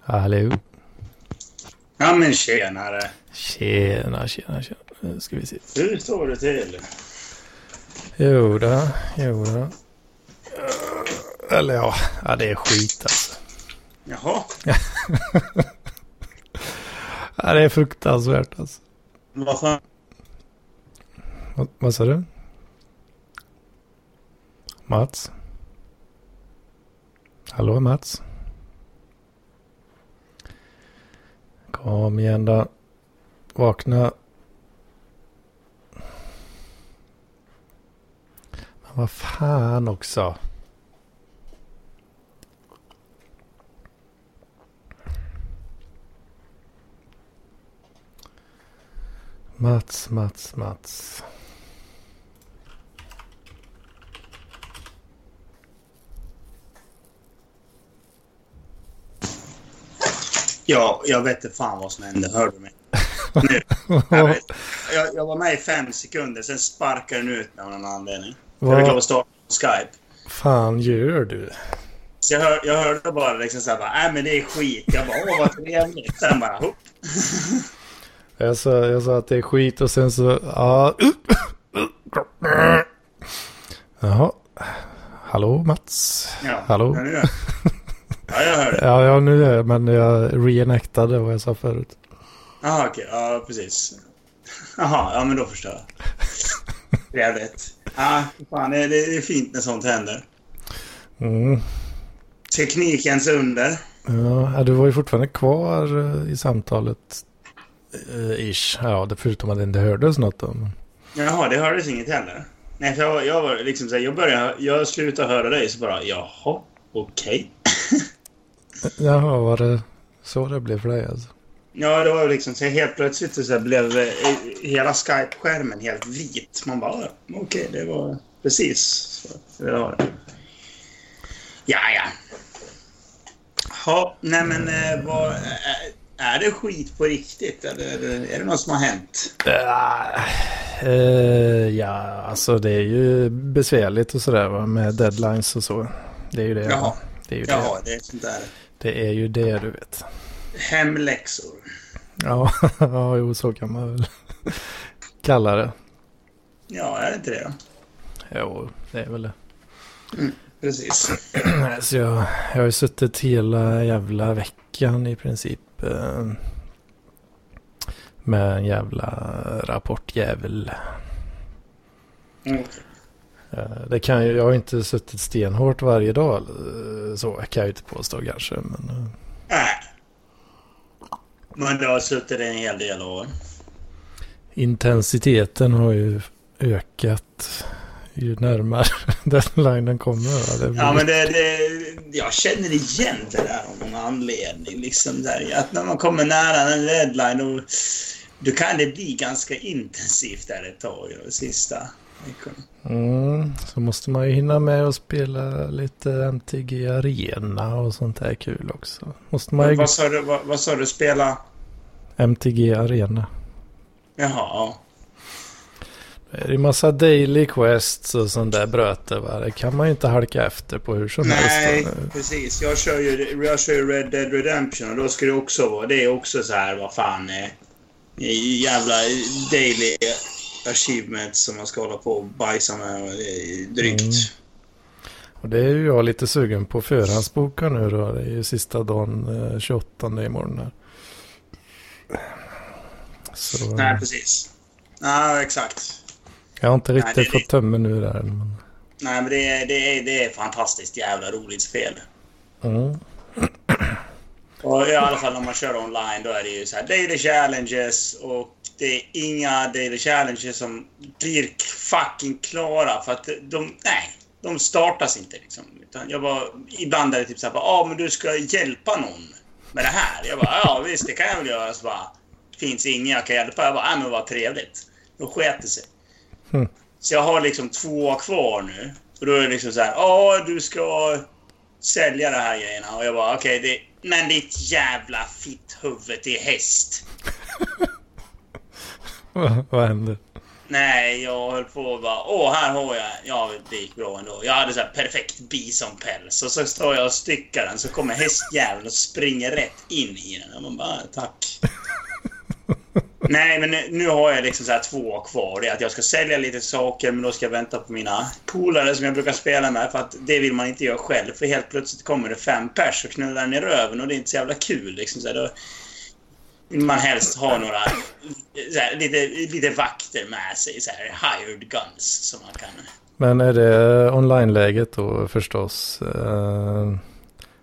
Hallå. Ja men tjenare. Tjena, tjena, tjena. Nu ska vi se. Hur står det till? Jo då, jo då. Eller ja, ja det är skit alltså. Jaha. Ja, det är fruktansvärt alltså. Vad fan? Vad, vad sa du? Mats? Hallå Mats? Kom igen då. Vakna. Men vad fan också. Mats, Mats, Mats. Ja, jag vet inte fan vad som hände. Hör du mig? Nu. Jag. Jag, jag var med i fem sekunder, sen sparkade den ut mig av någon anledning. Jag fick lov att starta på Skype. fan gör du? Så jag, hör, jag hörde bara liksom såhär nej men det är skit. Jag bara, åh vad trevligt. Sen bara, hopp. Jag sa, jag sa att det är skit och sen så, ja. Jaha. Hallå Mats? Ja, Hallå? Ja, ja jag hör det. Ja, ja nu är jag, men jag reenactade vad jag sa förut. Jaha, okej. Ja, precis. Jaha, ja men då förstår jag. Trevligt. Ja, fan det, det är fint när sånt händer. Mm. Teknikens under. Ja, du var ju fortfarande kvar eh, i samtalet. eh, Ish. Ja, förutom att det inte hördes något men- Jaha, det hördes inget heller. Nej, för jag, jag var liksom så här, jag började, jag slutade höra dig så bara, jaha, okej. Jaha, var det så det blev för dig alltså? Ja, det var liksom så helt plötsligt så blev eh, hela Skype-skärmen helt vit. Man bara, ja, okej, det var precis så det var det. Ja, ja. Ja, nej men eh, vad... Är, är det skit på riktigt eller är det, det något som har hänt? Eh, eh, ja, alltså det är ju besvärligt och sådär med deadlines och så. Det är ju det. Jaha. Det är ju det. Jaha, det är sånt där. Det är ju det du vet. Hemläxor. Ja, ja jo, så kan man väl kalla det. Ja, är det inte det då? Jo, det är väl det. Precis. Så jag, jag har ju suttit hela jävla veckan i princip. Eh, med en jävla rapportjävel. Mm. Det kan ju, jag har inte suttit stenhårt varje dag. eh, Så kan jag ju inte påstå kanske. Men, eh, Nej. Men du har suttit en hel del år. intensiteten har ju ökat ju närmare deadlinen kommer. Det blir- Ja, men det, det, jag känner igen det där av någon anledning. Liksom där, att när man kommer nära en deadline då, då kan det bli ganska intensivt där ett tag. De sista. Mm, så måste man ju hinna med att spela lite MTG Arena och sånt där kul också. Måste man ju... Vad sa du? Vad, vad sa du? Spela? MTG Arena. Jaha, ja. Det är ju massa daily quests och sånt där bröte va. Det kan man ju inte halka efter på hur som Nej, helst. då. precis. Jag kör, ju, jag kör ju Red Dead Redemption och då ska det också vara... Det är också så här, vad fan... Eh, jävla daily achievements som man ska hålla på och bajsa med. och det är Drygt. Mm. Och det är ju jag lite sugen på förhandsboka nu då. Det är ju sista dagen eh, 28 imorgon här. Så Nej, precis. Ja, exakt. jag har inte Nej, riktigt det är fått tömmen nu där. Men... Nej, men det är, det är, det är fantastiskt jävla roligt spel. Mm. Och i alla fall när man kör online då är det ju så här daily challenges och det är inga daily challenges som blir fucking klara för att de, nej, de startas inte liksom. Utan jag bara, ibland är det typ så här, ja ah, men du ska hjälpa någon med det här. Jag bara, ja visst det kan jag väl göra. Så bara, finns ingen jag kan hjälpa. Jag bara, ja men vad trevligt. Då sket det sig. Mm. Så jag har liksom två kvar nu. Och då är det liksom så här, ja du ska sälja de här grejerna. Och jag bara, okej, det men ditt jävla fitthuvud till häst. Vad- händer? Nej, jag höll på att bara... Åh, här har jag... Ja, det gick bra ändå. Jag hade så här perfekt bisonpäls. Och så står jag och styckar den. Så kommer hästjäveln och springer rätt in i den. Och man bara, tack. Nej, men nu, nu har jag liksom så här två kvar. Det är att jag ska sälja lite saker, men då ska jag vänta på mina polare som jag brukar spela med. För att det vill man inte göra själv. För helt plötsligt kommer det fem pers och knullar den i röven och det är inte så jävla kul. Liksom, så här, då vill man helst ha några här, lite, lite vakter med sig. Så här, hired guns som man kan... Men är det online-läget då förstås? Eh,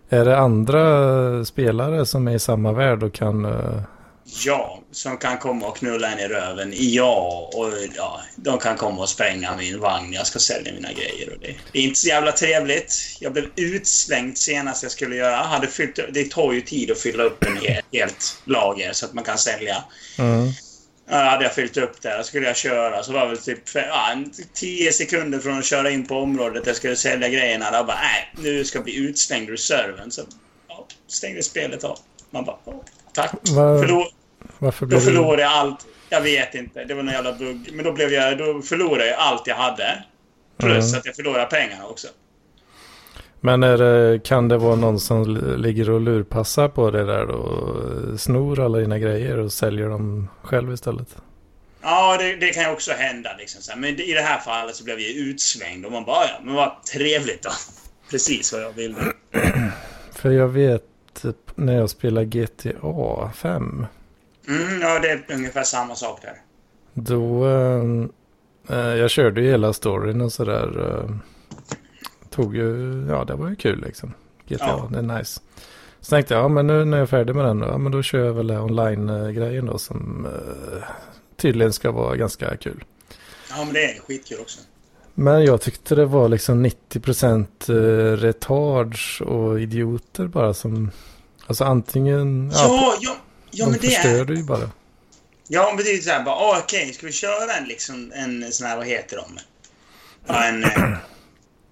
är det andra spelare som är i samma värld och kan eh, Ja, som kan komma och knulla en i röven. Ja, och ja, de kan komma och spränga min vagn. Jag ska sälja mina grejer. Och det, det är inte så jävla trevligt. Jag blev utslängd senast jag skulle göra. Hade fyllt, det tar ju tid att fylla upp en helt, helt lager så att man kan sälja. Mm. Ja, hade jag fyllt upp där, skulle jag köra. Så var det väl typ ja, 10 sekunder från att köra in på området. Jag skulle sälja grejerna. Då bara, nej, nu ska jag bli utslängd ur servern. Så ja, stängde spelet av. Man bara, tack. Förlåt. Varför blev då förlorade jag allt. Jag vet inte. Det var någon jävla bugg. Men då, blev jag, då förlorade jag allt jag hade. Plus mm. att jag förlorade pengarna också. Men det, kan det vara någon som ligger och lurpassar på det där och snor alla dina grejer och säljer dem själv istället? Ja, det, det kan ju också hända. Liksom, Men i det här fallet så blev jag utsvängd och man bara, ja, men vad trevligt då. Precis vad jag ville. För jag vet när jag spelar GTA 5 Mm, ja, det är ungefär samma sak där. Då... Ehm, eh, jag körde ju hela storyn och sådär. Eh, tog ju... Ja, det var ju kul liksom. GTA, ja. det är nice. Så tänkte jag, ja men nu när jag är färdig med den, ja men då kör jag väl online-grejen då som eh, tydligen ska vara ganska kul. Ja men det är skitkul också. Men jag tyckte det var liksom 90% eh, retards och idioter bara som... Alltså antingen... Ja, ja, ja Ja, de men det förstör är... det ju bara. Ja, men det är ju såhär bara, oh, okej, okay, ska vi köra en liksom, en sån här, vad heter de? Ja, en, eh,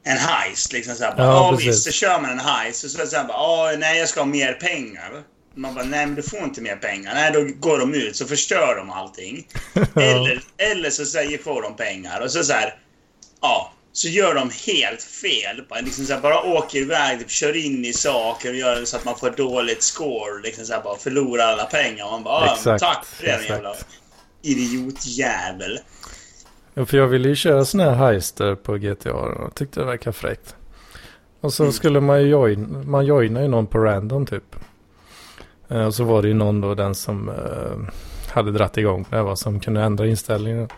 en heist liksom såhär bara, ja, oh, visst, så kör man en heist och så är det såhär bara, oh, nej jag ska ha mer pengar. Man bara, nej men du får inte mer pengar. Nej, då går de ut så förstör de allting. eller, eller så säger får de pengar och så såhär, ja, så gör de helt fel. Liksom så här, bara åker iväg, typ, kör in i saker och gör så att man får dåligt score. Liksom så här, bara förlorar alla pengar. Och man bara, exakt, tack för det jävla idiotjävel. Ja, för jag ville ju köra sådana här heister på GTA och tyckte det verkade fräckt. Och så mm. skulle man ju join, man joina ju någon på random typ. Eh, och så var det ju någon då, den som uh, hade dratt igång det var som kunde ändra inställningen.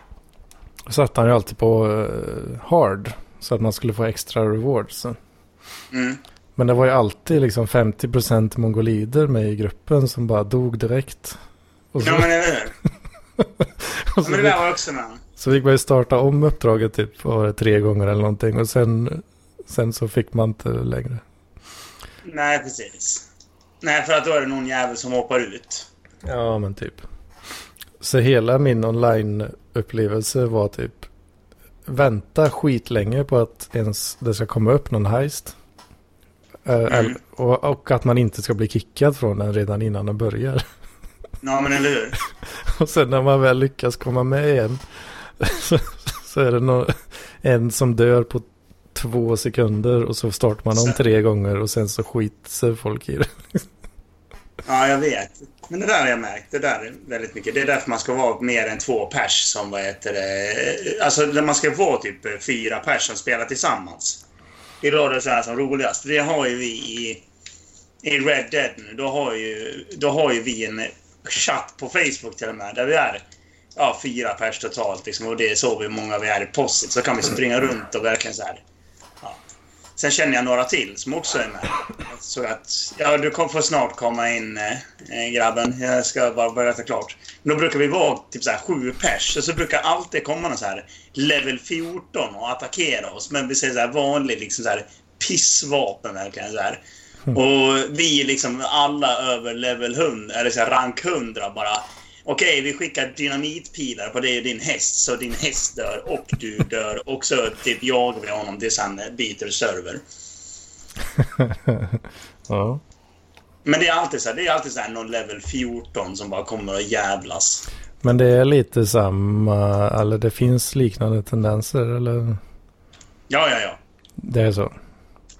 Då satte han ju alltid på uh, hard. Så att man skulle få extra rewards. Mm. Men det var ju alltid liksom 50% mongolider med i gruppen som bara dog direkt. Så... Ja men eller hur? ja, men det där var också med. Så fick man ju starta om uppdraget typ var tre gånger eller någonting. Och sen, sen så fick man inte längre. Nej precis. Nej för att då är det någon jävel som hoppar ut. Ja men typ. Så hela min online-upplevelse var typ vänta skitlänge på att ens det ska komma upp någon heist. Eh, mm. Och, och, att man inte ska bli kickad från den redan innan den börjar. Ja, men eller hur? och sen när man väl lyckas komma med igen så, så är det någon, en som dör på två sekunder och så startar man om tre gånger och sen så skiter folk i det ja, jag vet. Men det där har jag märkt. Det där är väldigt mycket. Det är därför man ska vara mer än två pers som vad heter det. Alltså man ska vara typ fyra pers som spelar tillsammans. Det är då det är så här som roligast. Det har ju vi i, i Red Dead nu. Då har, ju, då har ju vi en chatt på Facebook till och med. Där vi är ja, fyra pers totalt. Liksom, och det är så vi många vi är i posset. Så kan vi springa runt och verkligen så här Sen känner jag några till som också är med. Så att, ja, du får snart komma in eh, grabben. Jag ska bara berätta klart. Men då brukar vi vara typ så här sju pers. Och så brukar alltid komma någon så här level 14 och attackera oss. Men vi säger så här vanlig liksom så här pissvapen verkligen så här. Mm. Och vi liksom alla över level 100, eller så här rank 100 bara Okej, vi skickar dynamitpilar på dig och din häst så din häst dör och du dör och så typ jagar vi honom tills han byter server. ja. Men det är alltid så här, det är alltid så här någon level 14 som bara kommer och jävlas. Men det är lite samma, eller det finns liknande tendenser eller? Ja, ja, ja. Det är så?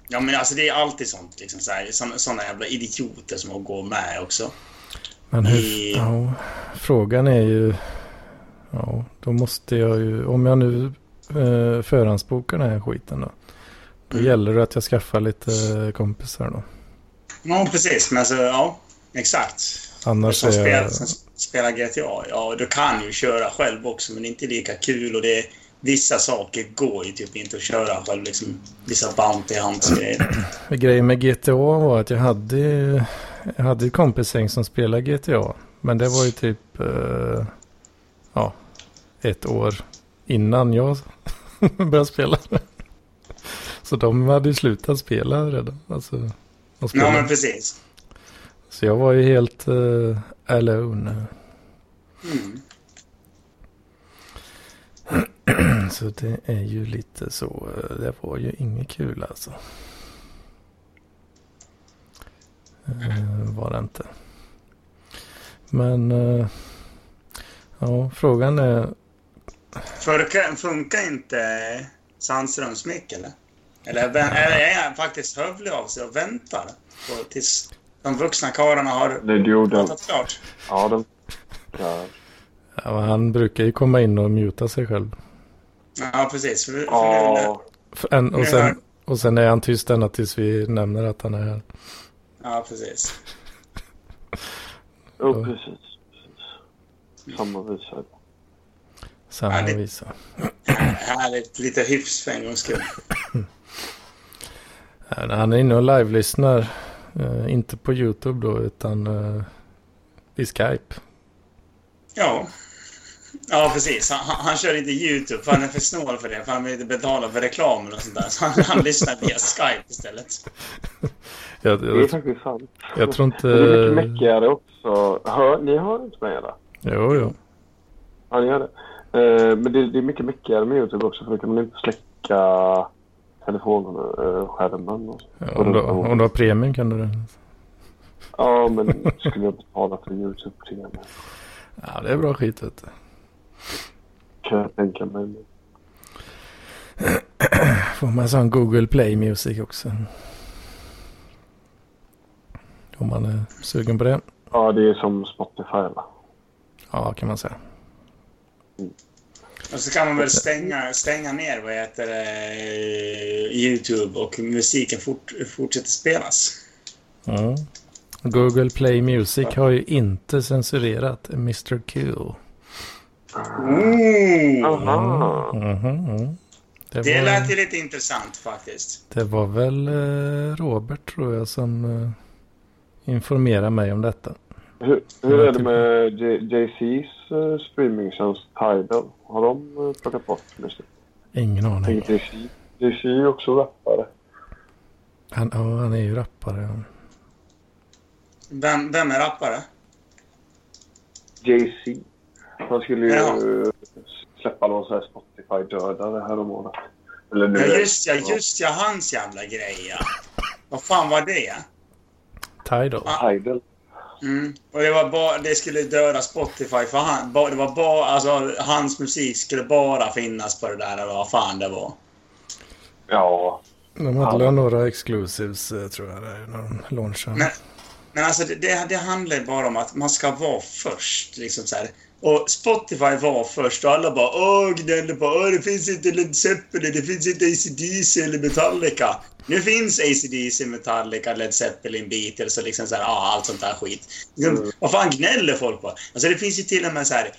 Ja, men alltså det är alltid sånt. Liksom, så här, såna jävla idioter som går med också. Men hur, I- ja, frågan är ju, ja, då måste jag ju, om jag nu eh, förhandsbokar den här skiten då. Då Mm. gäller det att jag skaffar lite kompisar då. Ja, precis. Men alltså, ja. Exakt. Annars som, jag, som spelar GTA. Ja, du kan ju köra själv också, men det är inte lika kul. Och det vissa saker går ju typ inte att köra själv. Liksom, vissa bounty hunts-grejer. grejen med GTA var att jag hade, jag hade ett kompisgäng som spelade GTA. Men det var ju typ, eh, ja, ett år innan jag började spela. Så de hade ju slutat spela redan. Alltså, Ja, men precis. Så jag var ju helt uh, alone. Mm. Så det är ju lite så. eh, Det var ju inget kul alltså. Eh, var det inte. Men uh, ja, frågan är. Funkar, funkar inte Sandströms mick, eller? Eller eller är han faktiskt hövlig av sig och väntar på, tills de vuxna karlarna har Det gjorde den. pratat klart? Ja, den. Ja. Ja, han brukar ju komma in och muta sig själv. Ja, precis. För, för nu, Ja, en, och, Nu sen, och sen är han tyst ända tills vi nämner att han är här. Ja, precis. jo, precis. precis. Samma visa. Samma Ja, det- visa. Härligt. Lite hyfs för en gångs skull. Han är inne och live-lyssnar. eh, inte på YouTube då utan eh, i Skype. Ja. Ja, precis. Han, han, han kör inte YouTube för han är för snål för det. För han vill inte betala för reklamen och sånt där. Så han, han lyssnar via Skype istället. Jag, Det är jag, faktiskt sant. jag tror inte... Det är mycket meckigare också. Hör, ni hör inte mig eller? Jo, jo. Ja, ni gör det. Eh, men det, det är mycket meckigare med YouTube också för då kan man inte släcka telefonskärmen. Och, Ja, om, du, om du har premium kan du det. Ja, men skulle jag betala för YouTube-premium Ja, det är bra skit vet du. kan jag tänka mig. Får man sån Google Play Music också. Om man är sugen på det. Ja, det är som Spotify va? Ja, kan man säga. Och så kan man väl stänga, stänga ner vad heter det, YouTube och musiken fort, fortsätter spelas. Mm. Google Play Music har ju inte censurerat Mr. Q. Mm. Aha. Mhm, mm. Det, Det var, lät ju lite intressant faktiskt. det var väl eh, Robert tror jag som eh, informerade mig om detta. Hur, hur är det med J- JC's uh, streamingtjänst Tidal? Har de uh, plockat bort musik? Ingen aning. JC. JC är ju också rappare. Han, ja, han är ju rappare. ja. Vem, vem är rappare? JC. Han skulle ju Ja. uh, släppa någon sån här Spotify-dödare häromåret. Eller nu Ja, just ja, just ja, hans jävla grej ja. Vad fan var det? Tidal. Tidal. Mm. Och det var bara, det skulle döda Spotify för han. Ba, det var bara, alltså hans musik skulle bara finnas på det där eller vad fan det var. Ja. De hade väl några exclusives eh, tror jag där när de launchade. Men, alltså det, det, det handlar bara om att man ska vara först. Liksom så här. Och Spotify var först och alla bara åh gnäller på åh det finns inte Led Zeppelin, det finns inte AC/DC eller Metallica. Nu finns AC/DC, Metallica, Led Zeppelin, Beatles och liksom så här, ja, allt sånt där skit. Liksom, Mm. Vad fan gnäller folk på? Alltså det finns ju till och med så här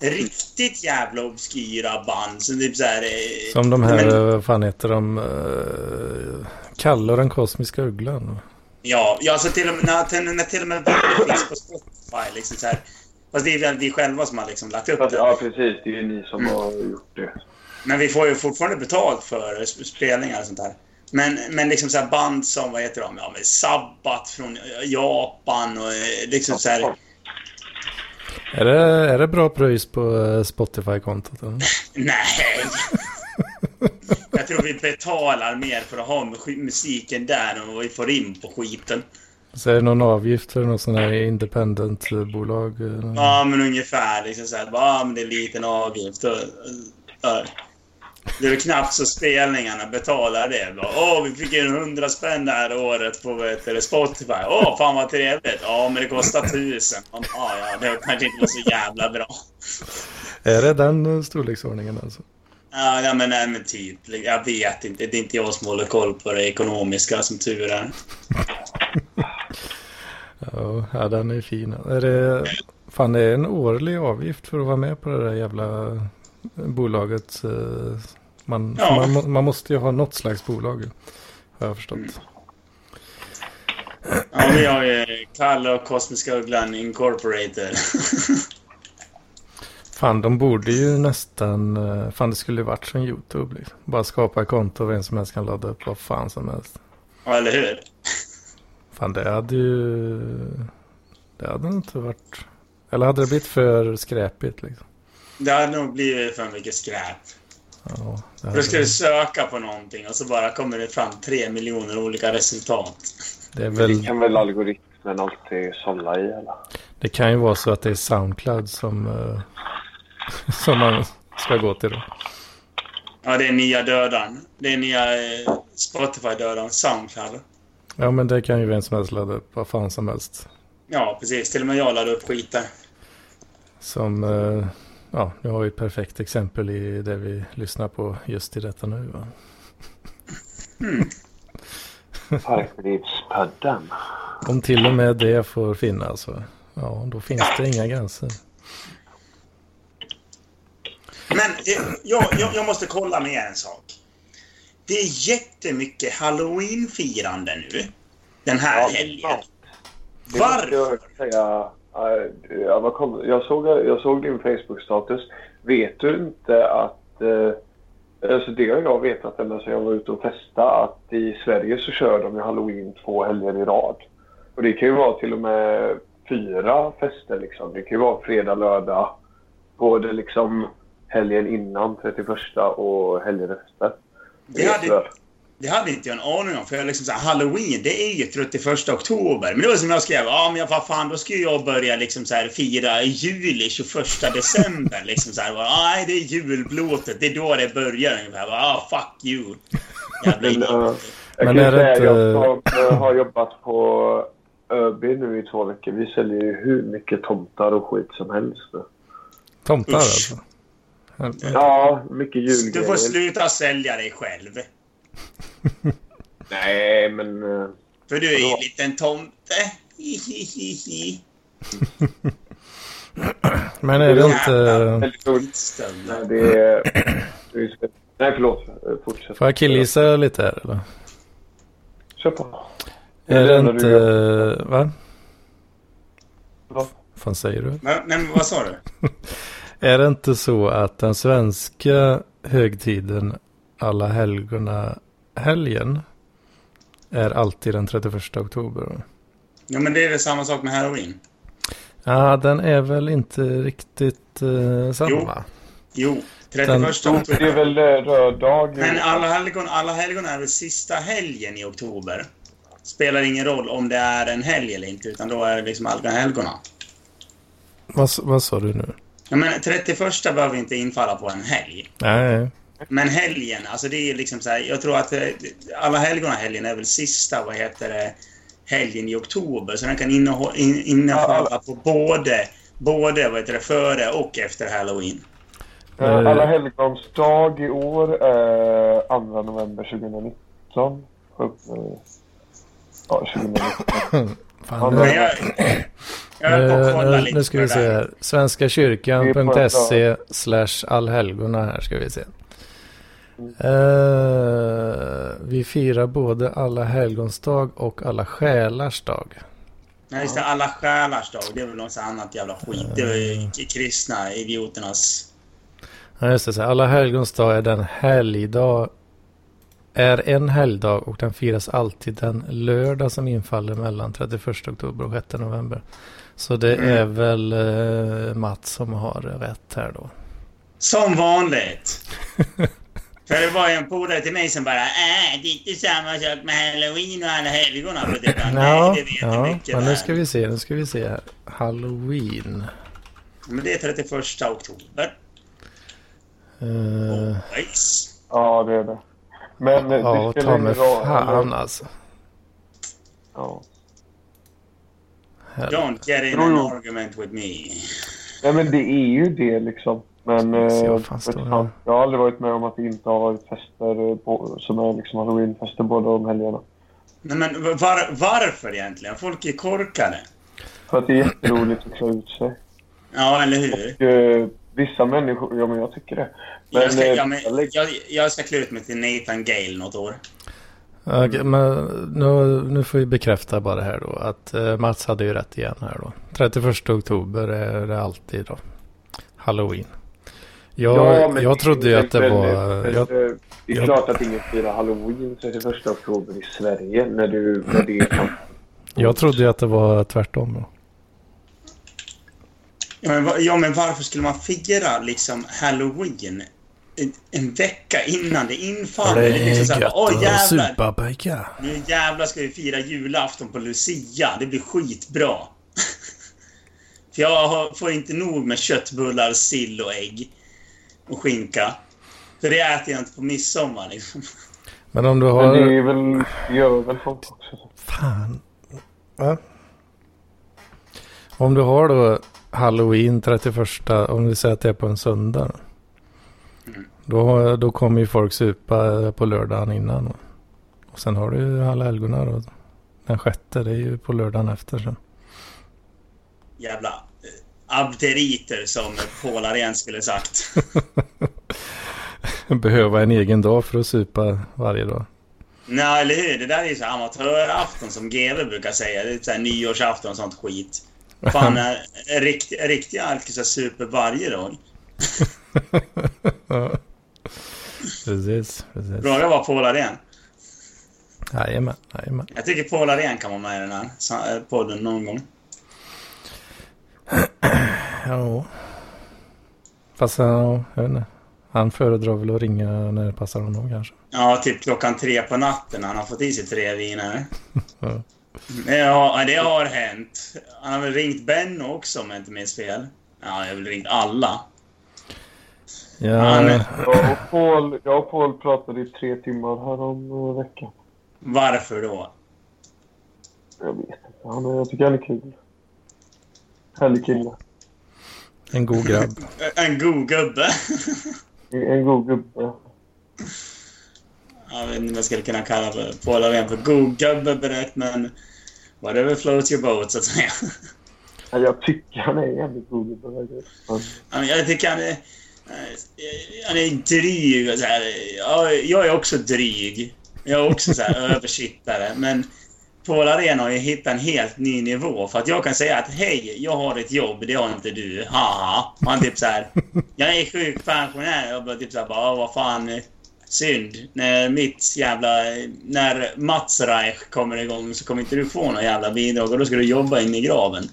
riktigt jävla obskyra band som typ så här... eh, Som de här, men- eh, vad fan heter de? Uh, Kalle och den kosmiska ugglan. Ja, ja alltså till och med, när, till, när till och med finns på Spotify. Liksom så här, fast det är väl vi själva som har liksom lagt upp Fast, det. ja, precis. Det är ju ni som Mm. har gjort det. Men vi får ju fortfarande betalt för sp- spelningar och sånt där. Men, men liksom så här band som, vad heter de? Ja, men Sabbat från Japan och eh, liksom så här... Är det, är det bra pröjs på eh, Spotify-kontot? Nej! Jag tror vi betalar mer för att ha mu- musiken där än vad vi får in på skiten. Så är det någon avgift för något sån här independent-bolag? Ja, men ungefär. Liksom så här, ja, men det är en liten avgift. Det är knappt så spelningarna betalar det. Bara, Åh, vi fick en hundra spänn det här året på vet Spotify. Åh, fan vad trevligt. Ja, men det kostar tusen. Ja, ja, det kanske inte var så jävla bra. Är det den storleksordningen alltså? Ja, ja men, nej, men typ. Jag vet inte. Det är inte jag som håller koll på det ekonomiska, som tur är. Ja, den är fin. Är det, fan, det är en årlig avgift för att vara med på det där jävla bolaget. eh, Man, Ja. man, man måste ju ha något slags bolag. Har jag förstått. Mm. Ja, vi har ju Kalle och Kosmiska Ugglan Incorporated. Fan, de borde ju nästan... eh, Fan, det skulle ju varit som YouTube. Liksom. Bara skapa ett konto och vem som helst kan ladda upp vad fan som helst. Ja, eller hur? Fan, det hade ju... Det hade inte varit... Eller hade det blivit för skräpigt liksom? Det hade nog blivit för mycket skräp. Ja, hade, då ska du söka på någonting och så bara kommer det fram tre miljoner olika resultat. det, är Det väl, kan väl algoritmen alltid sålla i eller? det kan ju vara så att det är Soundcloud som, eh, som man ska gå till då. Ja, det är nya dödaren. Det är nya eh, Spotify-dödaren, Soundcloud. Ja, men det kan ju vem som helst ladda upp vad fan som helst. Ja, precis. Till och med jag laddade upp skit där. Som, eh, ja, nu har vi ett perfekt exempel i det vi lyssnar på just i detta nu. Va? Parklivspodden. Om till och med det får finnas, så, ja, då finns det inga gränser. Eh, jag, jag, jag måste kolla med en sak. Det är jättemycket halloween-firande nu. Den här Ja, helgen. Det Varför? jag Jag, kom, jag, såg, jag såg din Facebook-status. Vet du inte att... Eh, alltså det har jag vetat ända sedan jag var ute och testade att i Sverige så kör de ju halloween två helger i rad. Och det kan ju vara till och med fyra fester liksom. Det kan ju vara fredag, lördag. Både liksom helgen innan 31 och helgen efter. Det hade, det hade inte jag en aning om. För jag liksom så här, Halloween, det är ju 31 oktober. Men det var som jag skrev, ja men vad fan, då ska ju jag börja liksom så här fira juli 21 december. liksom så här, bara, nej det är julblåtet, det är då det börjar ungefär. Bara, Ah, fuck you. Jävla Men, idiot. eh, Jag Men kan det säga, inte- jag som eh, har jobbat på ÖB nu i två veckor. Vi säljer ju hur mycket tomtar och skit som helst. nu. Tomtar Usch. alltså. Ja, mycket Du får julgrejer. sluta sälja dig själv. Nej, men... eh, För du är ju en liten tomte. Hihihihi. Men är det inte... Nej, det är... det Nej, förlåt. Eh, Fortsätt. Får jag killgissa lite här eller? Kör på. Är det enda inte... du. Va? Va? fan säger du? Nej, men vad sa du? Är det inte så att den svenska högtiden alla helgona helgen är alltid den 31 oktober? Ja, men det är väl samma sak med halloween? Ja, den är väl inte riktigt eh, samma? Jo. Jo, 31 Den- Det är oktober. väl eh, röd dag. Men alla helgon, alla helgon är väl sista helgen i oktober? Spelar ingen roll om det är en helg eller inte, utan då är det liksom alla helgona. Vad, vad sa du nu? Ja, men 31 behöver inte infalla på en helg. Nej, Men helgen, alltså det är liksom så här, jag tror att eh, alla helgona-helgen är väl sista, vad heter det, helgen i oktober. Så den kan innehå- in, innehålla på både, både vad heter det, före och efter halloween. Eh, Alla helgons dag i år är 2 november 2019. Eh, Ja, 2019. fan. Men jag, kolla nu, ska vi se här. Svenskakyrkan.se slash allhelgona här ska vi se. Eh, vi firar både alla helgons dag och alla själars dag. Nej, just det. Alla själars dag. Det är väl något annat jävla skit. Det är kristna idioternas... Ja, just det. Så alla helgons dag är den helgdag är en helgdag och den firas alltid den lördag som infaller mellan 31 oktober och 6 november. Så det Mm. är väl eh, Mats som har rätt här då. Som vanligt. För det var ju en polare till mig som bara äh, det är inte samma sak med halloween och alla helgona. Det bara, nej, Ja, det vet ja mycket men nu ska vi se, nu ska vi se här. Halloween. Men det är 31 oktober. Uh, Nice. Ja, det är det. Men eh, ja, det ta spelar mig ingen roll. fan alltså. Ja. Don't get in an jag. argument with me. Nej, men det är ju det liksom. Men se eh, fan jag har aldrig varit med om att det inte har varit fester eh, på, som är liksom halloweenfester båda de helgerna. Nej, men var, varför egentligen? Folk är korkade. För att det är jätteroligt att klä ut sig. Ja, eller hur? Och, eh, vissa människor, ja men jag tycker det. Men, jag, ska, eh, ja, men, jag jag, jag ska klä ut mig till Nathan Gale något år. Okej, men nu, nu får vi bekräfta bara här då att eh, Mats hade ju rätt igen här då. 31 oktober är det alltid då. Halloween. Jag, men jag trodde ju att det men, var... Jag, eh, det är jag- klart att ingen firar halloween 31 oktober i Sverige när, du, när det kan... jag trodde ju att det var tvärtom då. Ja men, ja, men varför skulle man fira liksom halloween en, en vecka innan det infaller? Det Det är liksom så här, gött Åh att jävlar! supa pojkar. Nu jävlar ska vi fira julafton på Lucia. Det blir skitbra. För jag har, får inte nog med köttbullar, sill och ägg. Och skinka. För det äter jag inte på midsommar liksom. Men om du Men har... det är väl, gör väl folk också. Fan. Va? Om du har då Halloween 31, om vi säger att det är på en söndag. då. Då, då kommer ju folk supa på lördagen innan. Och sen har du ju alla helgona då. Den sjätte, det är ju på lördagen efter sen. Jävla eh, abderiter som Paul Arén skulle sagt. Behöva en egen dag för att supa varje dag. Nej, eller hur? Det där är ju så amatörafton som GW brukar säga. Det är så här nyårsafton och sånt skit. Fan, eh, rikt, riktiga alkisar super varje dag. Ja. Precis, precis. Fråga var Paul Arén. Jajamän, jajamän. Jag tycker Paul Arén kan vara med i den här eh, podden någon gång. Ja. Fast ja, jag vet inte. Han föredrar väl att ringa när det passar honom kanske. Ja, typ klockan tre på natten han har fått i sig tre viner. Ja. Ja, det har hänt. Han har väl ringt Benno också om jag inte minns fel. Ja, jag har väl ringt alla. Ja, Han Jag och Paul, jag och Paul pratade i tre timmar här om eh, veckan. Varför då? Jag vet inte. Han, är- jag tycker han är kul. Härlig kille. en god grabb. En god gubbe. En god gubbe. Jag vet inte vad jag skulle kunna kalla Paul Arén för god gubbe direkt, men... Whatever floats your boat, så att säga. Ja, Jag tycker han är en jävligt god gubbe. Jag tycker han är... Han är dryg och så här. Ja, jag är också dryg. Jag är också så här översittare. Men Paul Arén har ju hittat en helt ny nivå. För att jag kan säga att hej, jag har ett jobb, det har inte du. Haha. Och han typ så här. Jag är sjukpensionär. Jag bara typ så här, bara, "Ja, vad fan. Synd. När mitt jävla... När Mats Reich kommer igång så kommer inte du få några jävla bidrag och då ska du jobba in i graven.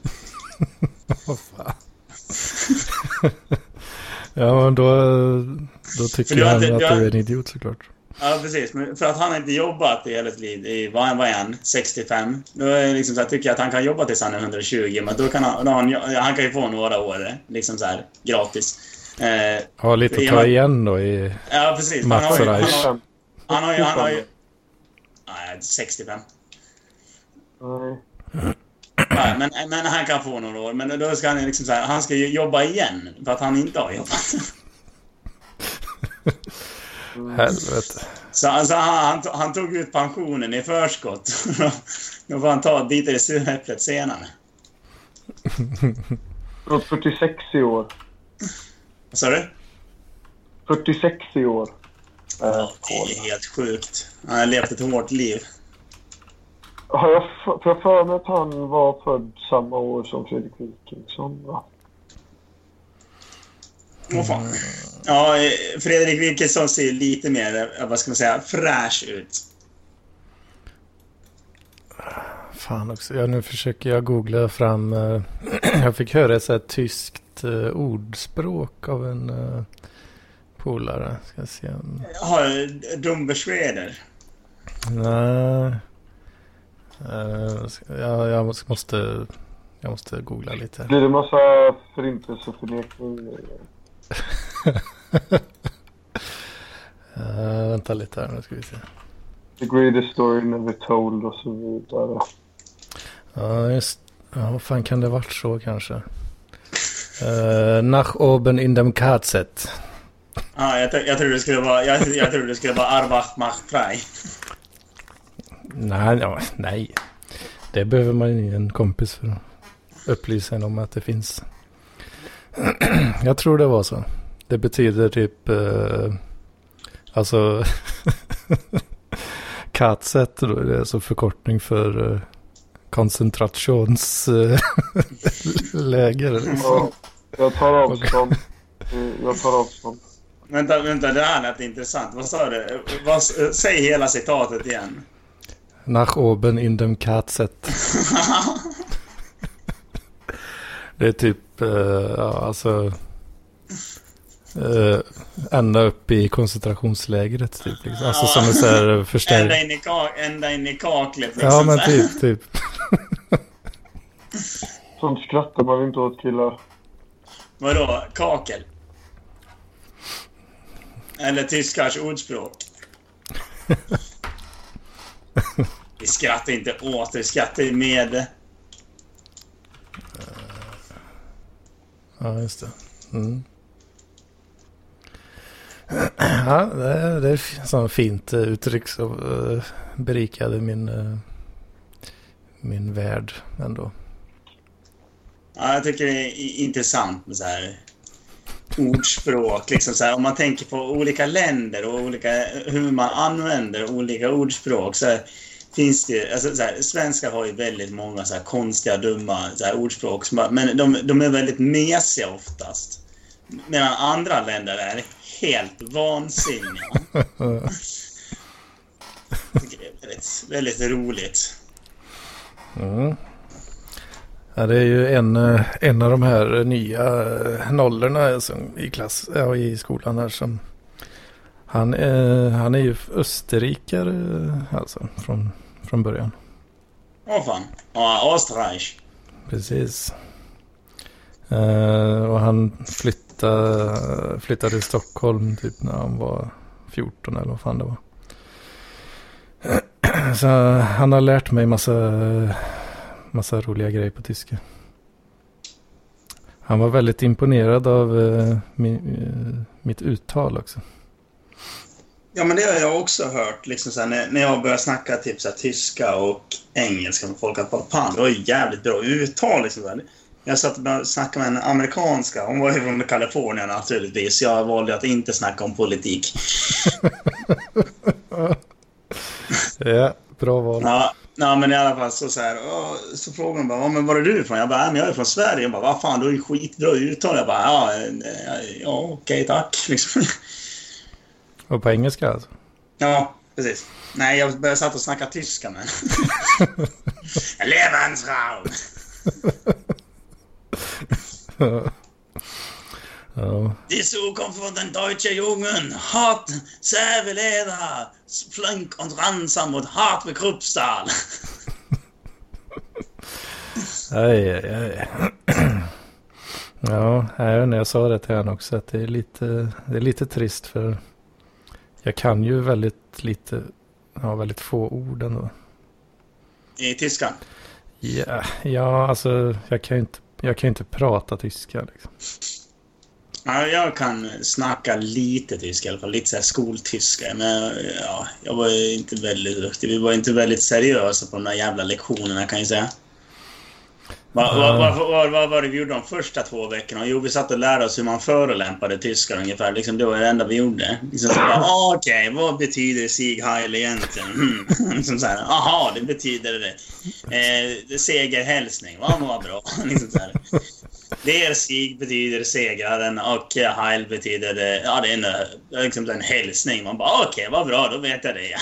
Vad fan. ja, men då, då tycker har han inte- att du har- du är en idiot såklart. Ja, precis. Men för att han inte jobbat i hela sitt liv, i, vad, han- är han? 65? Då är liksom så här, tycker jag att han kan jobba tills han är 120, men då kan han, då har han, han kan ju få några år liksom så här, gratis. Eh, Har lite att ta igen då i... ja, precis. Han Mats har ju... Han Reich. har, han har ju... Han har ju nej, 65. Nej. Nej, men, men han kan få några år. Men då ska han liksom så här, han ska jobba igen för att han inte har jobbat. Helvete. Så alltså, han, han, to- han tog ut pensionen i förskott. Då får han ta bitar i suräpplet senare. Och 46 i år. Vad sa du? 46 i år. Ja, det är helt sjukt. Han har levt ett hårt liv. Har jag för, för jag för mig att han var född samma år som Fredrik Wikingsson? Va? Åh fan. Ja, Fredrik Wikingsson ser lite mer, eh, vad ska man säga, fräsch ut. Fan också. Ja, nu försöker jag googla fram. eh, jag fick höra ett så här tyskt eh, ordspråk av en polare. Ska se om... Har Dumberschweder? Nej. Uh, jag, jag måste... Jag måste googla lite. Blir det massa förintelseförnekning? uh, vänta lite här nu ska vi se. The greatest story never told och så vidare. Ja, just Ja, vad fan kan det varit så kanske? Uh, nach oben in dem Katzet. Ja, jag, jag trodde det skulle vara, jag, jag trodde det skulle vara Arbach mach frei. Nej, ja, nej. Det behöver man ju en kompis för att upplysa en om att det finns. jag tror det var så. Det betyder typ... Uh, alltså... Katzet då, det är alltså förkortning för... Uh, koncentrationsläger. ja, jag tar avstånd. Jag tar avstånd. Vänta, vänta, det här lät intressant. Vad sa du? Vad, säg hela citatet igen. Nach oben in dem Katzet. det är typ, uh, ja alltså... Uh, ända upp i koncentrationslägret typ. Liksom. Alltså som en sån här förstärkt... Ända in i, kak ända in i kaklet liksom. Ja men typ, typ. Sånt skrattar man inte åt killar. Vadå? Kakel? Eller tyskars ordspråk? vi skrattar inte åt, vi skrattar med. Ja, just det. Mm. Ja, det är, det är ett fint eh, uttryck som uh, berikade min, uh, min värld ändå. Ja, jag tycker det är intressant med så här ordspråk. Liksom så här, om man tänker på olika länder och olika, hur man använder olika ordspråk. Så här, finns det, alltså, så här, svenskar har ju väldigt många så konstiga, dumma så ordspråk. Men de, de är väldigt mesiga oftast. Medan andra länder är helt vansinniga. det är väldigt, väldigt roligt. Mm. Ja, det är ju en, eh, en av de här nya eh, nollorna i, klass, ja, i skolan här som han, är, han är ju österrikare alltså från, från början. Åh fan. Ja, Österreich. Precis. Uh, och han flyttade, flyttade till Stockholm typ när han var 14 eller vad fan det var. Så han har lärt mig massa massa roliga grejer på tyska. Han var väldigt imponerad av uh, min, uh, mitt uttal också. Ja, men det har jag också hört. Liksom så här, när, när jag började snacka typ så här, tyska och engelska med folk. Att fan, du har ju jävligt bra uttal. Liksom, så här. Jag satt och snackade med en amerikanska. Hon var ju från Kalifornien naturligtvis. Jag valde att inte snacka om politik. ja, bra val. Ja, Ja, men i alla fall så, så, här, så frågade de bara, men var är du ifrån? Jag bara, men jag är från Sverige. Jag bara, vad fan, du har ju skitbra uttal. Jag bara, ja, ja okej, tack. Liksom. Och på engelska alltså? Ja, precis. Nej, jag började satt och snacka tyska men... Lebensraum! Ja. Die Zukunft von den deutschen Jungen, hart, Säveleder, flink und ransam und hart med Kruppstahl. aj, aj, aj. Ja, jag, jag sa det till honom också att det är, lite, det är lite trist för jag kan ju väldigt lite, ja väldigt få ord ändå. I tyska? Ja, ja alltså jag kan ju inte, jag kan inte prata tyska liksom. Ja, jag kan snacka lite tyska i alla fall. Lite så skoltyska. Men ja, jag var inte väldigt duktig. Vi var inte väldigt seriösa på de där jävla lektionerna kan jag säga. Vad va, va, va, va, var det vi gjorde de första två veckorna? Jo, vi satt och lärde oss hur man förolämpade tyskar ungefär. Liksom, det var det enda vi gjorde. Liksom ah, Okej, okay, vad betyder Sieg Heil egentligen? Mm. liksom så här, Aha, det betyder det. Eh, segerhälsning. Vad var bra. liksom så här. Der Sieg betyder segraren och Heil betyder... Ja, det är en, liksom en hälsning. Man bara okej, okay, vad bra, då vet jag det.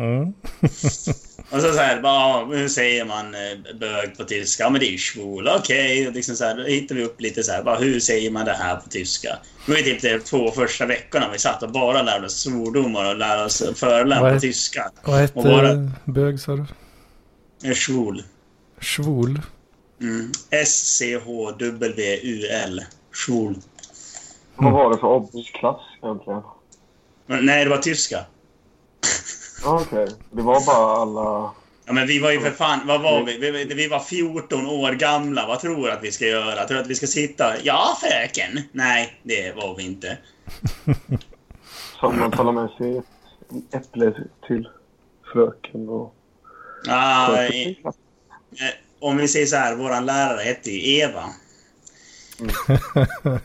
mm. Och så, så här, bara, hur säger man eh, bög på tyska? Ja, men det är ju schwul. Okej, okay. liksom så här, då hittar vi upp lite så här, bara, hur säger man det här på tyska? Det var typ de två första veckorna vi satt och bara lärde oss svordomar och lärde oss förolämpa på tyska. Vad hette bara, bög sa du? Schwul. Schwul? Mm. S-C-H-W-U-L. Schwul. Vad var det för obsklass egentligen? Nej, det var tyska. Okej. Okay. Det var bara alla... Ja, men vi var ju för fan... Vad var vi? Vi, vi var 14 år gamla. Vad tror du att vi ska göra? Tror du att vi ska sitta... Ja, fröken! Nej, det var vi inte. Som man talar med sig äpple till fröken och... Ah, eh, om vi säger så här, våran lärare hette ju Eva. Mm.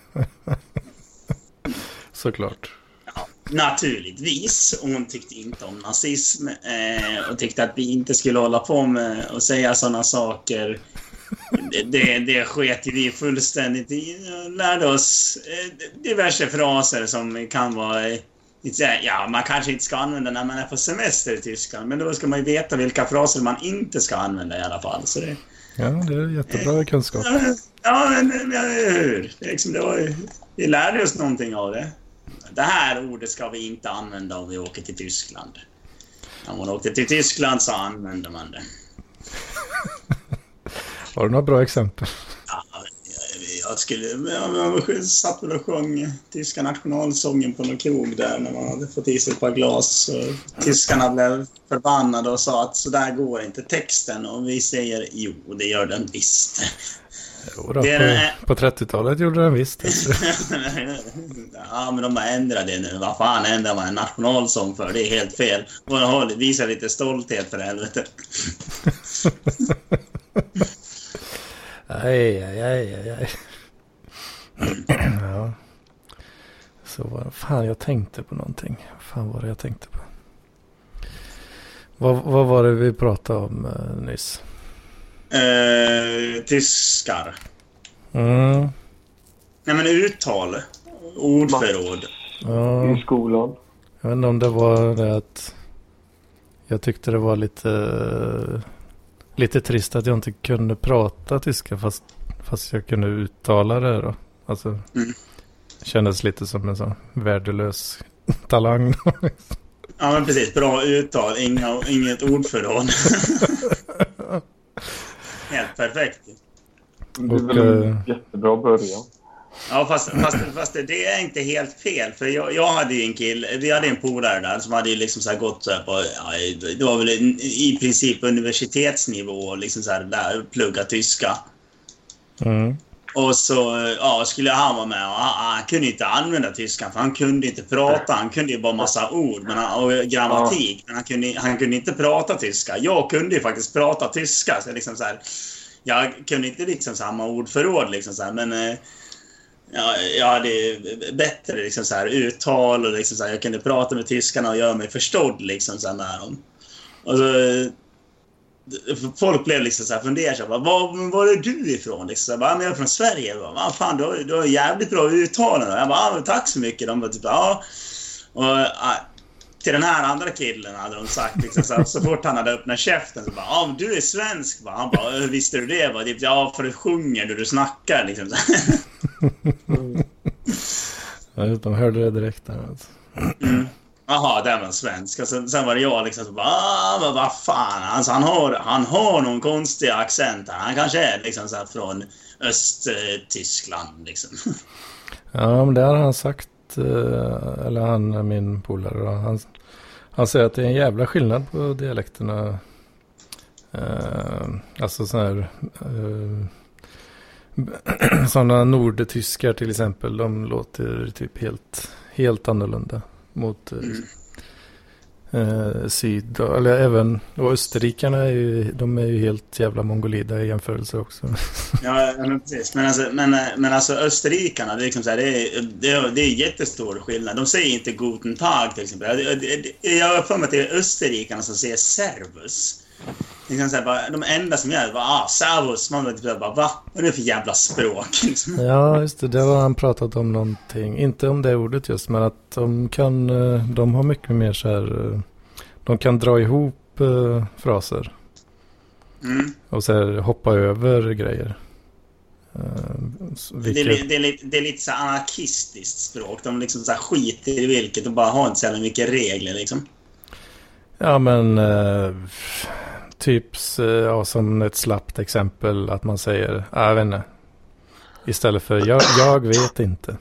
Såklart. Ja, naturligtvis. Hon tyckte inte om nazism eh, och tyckte att vi inte skulle hålla på med att säga sådana saker. Det, det, det sket vi fullständigt i. Lärde oss eh, diverse fraser som kan vara Ja, man kanske inte ska använda när man är på semester i Tyskland, men då ska man ju veta vilka fraser man inte ska använda i alla fall. Så det, ja, det är jättebra kunskap. Ja, men hur? Liksom, det var, vi lärde oss någonting av det. Det här ordet ska vi inte använda om vi åker till Tyskland. Om man åkte till Tyskland så använde man det. Har du några bra exempel? Ja, jag, skulle... Jag satt väl och sjöng tyska nationalsången på någon krog där när man hade fått i sig ett par glas. tyskarna blev förbannade och sa att så där går inte texten. Och vi säger jo, det gör den visst. Jo, då, på, är... på 30-talet gjorde den visst. ja, men de har ändrat det nu. Vad fan ändrar man en nationalsång för? Det är helt fel. Visa lite stolthet för helvete. aj, aj, aj, aj, aj. ja. Så vad fan jag tänkte på någonting. Vad fan var det jag tänkte på? Vad, vad var det vi pratade om uh, nyss? Eh, tyskar. Mm. Nej men uttal. Ordförråd. Ja. I skolan. Jag vet inte om det var det att jag tyckte det var lite, lite trist att jag inte kunde prata tyska fast, fast jag kunde uttala det då. Alltså, mm. kändes lite som en sån värdelös talang. ja men precis, bra uttal, inga, inget ordförråd. Helt perfekt. Det är väl en uh, jättebra början. Ja, fast, fast, fast, det är inte helt fel. För jag, jag hade ju en kille, vi hade en polare där som hade liksom så gått så på, ja, det var väl i princip universitetsnivå, liksom så här, där, plugga tyska. Mm. Och så eh, ja, skulle han vara med och han, han, kunde inte använda tyskan för han kunde inte prata. Han kunde ju bara massa ord men han, och grammatik. Men han kunde, han kunde inte prata tyska. Jag kunde ju faktiskt prata tyska. Så liksom så här, jag kunde inte liksom samma ordförråd liksom så här, men eh, ja, jag hade bättre liksom så här, uttal och liksom så här, jag kunde prata med tyskarna och göra mig förstådd. Liksom så här, och så, eh, Folk blev liksom så här fundersamma. Var, var är du ifrån? Liksom, bara, jag är från Sverige. Jag bara, fan, du har, du har jävligt bra uttalande. Jag bara, tack så mycket. De bara, typ, ja. Och, till den här andra killen hade de sagt liksom, så, så fort han hade öppnat käften så bara ja, du är svensk va? Han bara hur visste du det? Va? Typ, ja, för du sjunger när du snackar liksom. ja, de hörde det direkt där alltså. Mm. Jaha, det var svensk. Och sen, sen var det jag liksom så va, vad, fan. Alltså, han, har, han har någon konstig accent här. Han kanske är liksom så från Östtyskland liksom. Ja, men det har han sagt. Eh, eller han, min polare. Han, han säger att det är en jävla skillnad på dialekterna. Eh, alltså så här. Eh, Sådana nordtyskar till exempel. De låter typ helt, helt annorlunda mot mm. eh, syd. Eller även, och österrikarna är ju, de är ju helt jävla mongolida i jämförelse också. ja, men precis. Men alltså, men, eh, men alltså österrikarna, det är, liksom så här, det, är, det, är, det är jättestor skillnad. De säger inte guten tag till exempel. Jag har för mig att det är österrikarna som säger servus. Liksom så här, bara, de enda som gör det var ah, servus. Man vet typ bara va? Vad är det för jävla språk? Liksom. Ja, just det. Det har han pratat om någonting. Inte om det ordet just, men att de kan... Eh, de har mycket mer så här... Eh, de kan dra ihop uh, fraser. Mm. Och så här, hoppa över grejer. Uh, vilket... det, är, det, är, det, är, lite så anarkistiskt språk. De liksom så skiter i vilket och bara har inte så mycket regler liksom. Ja men uh, typ ja, som ett slappt exempel att man säger, jag vet inte. Istället för jag, jag vet inte.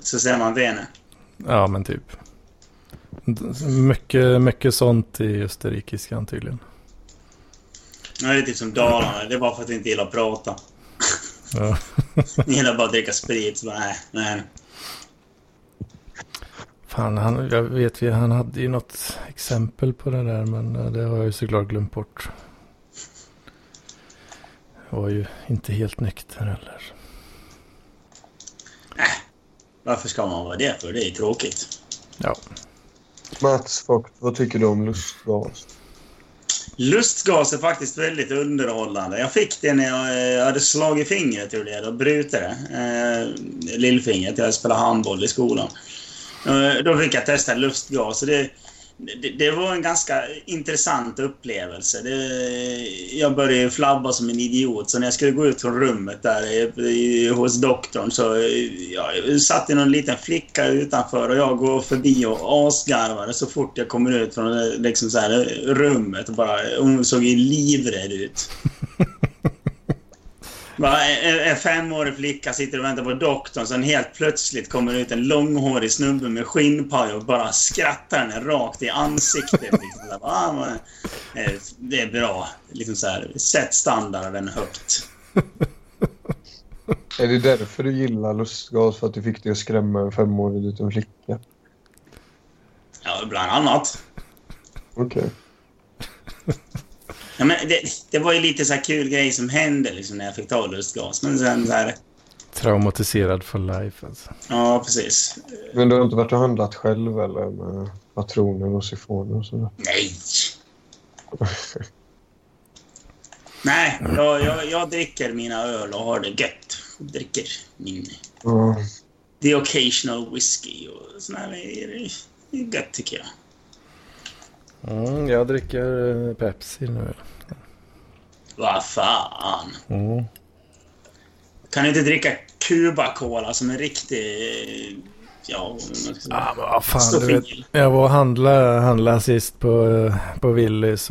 Så säger man vene. Ja men typ. Mycket, mycket sånt i österrikiskan tydligen. Ja, det är typ som Dalarna. Det är bara för att vi inte gillar att prata. Ja. Ni gillar bara att dricka sprit. Så bara, nej, nej. Fan, han, jag vet ju, han hade ju något exempel på det där, men eh, det har jag ju såklart glömt bort. Jag var ju inte helt nykter heller. Nej, varför ska man vara det för? Det är tråkigt. Ja. Mats vad tycker du om lustgas? Lustgas är faktiskt väldigt underhållande. Jag fick det när jag eh, hade slagit fingret ur det och brutit det. Eh, lillfingret. Jag spelade handboll i skolan. Då fick jag testa lustgas. Det, det, det, var en ganska intressant upplevelse. Det, jag började flabba som en idiot, så när jag skulle gå ut från rummet där eh, i, hos doktorn så eh, jag satt det någon liten flicka utanför och jag går förbi och asgarvade så fort jag kommer ut från eh, liksom så här, rummet. Och bara, hon såg ju livrädd ut. En femårig flicka sitter och väntar på doktorn, sen helt plötsligt kommer ut en långhårig snubbe med skinnpaj och bara skrattar henne rakt i ansiktet. Liksom. Ah, eh, det är bra. Liksom så här, sätt standarden högt. Är det därför du gillar lustgas? För att du fick dig att skrämma en femårig liten flicka? Ja, bland annat. Okej. Okay. Ja, men det, det var ju lite så kul grej som hände liksom, när jag fick ta lustgas. Men sen så här... Traumatiserad for life alltså. Ja, precis. Men du har inte varit och handlat själv eller med patroner och sifoner och sådär? Nej! Nej, jag, jag, jag, dricker mina öl och har det gött. Jag dricker min... Mm. The occasional whisky och grejer. Det är gött tycker jag. Mm, jag dricker eh, Pepsi nu. Vad fan. Mm. Kan du inte dricka Cuba Cola som en riktig... Ja, ah, vad fan, vet, Jag var och handlade, handlade sist på, på Willys.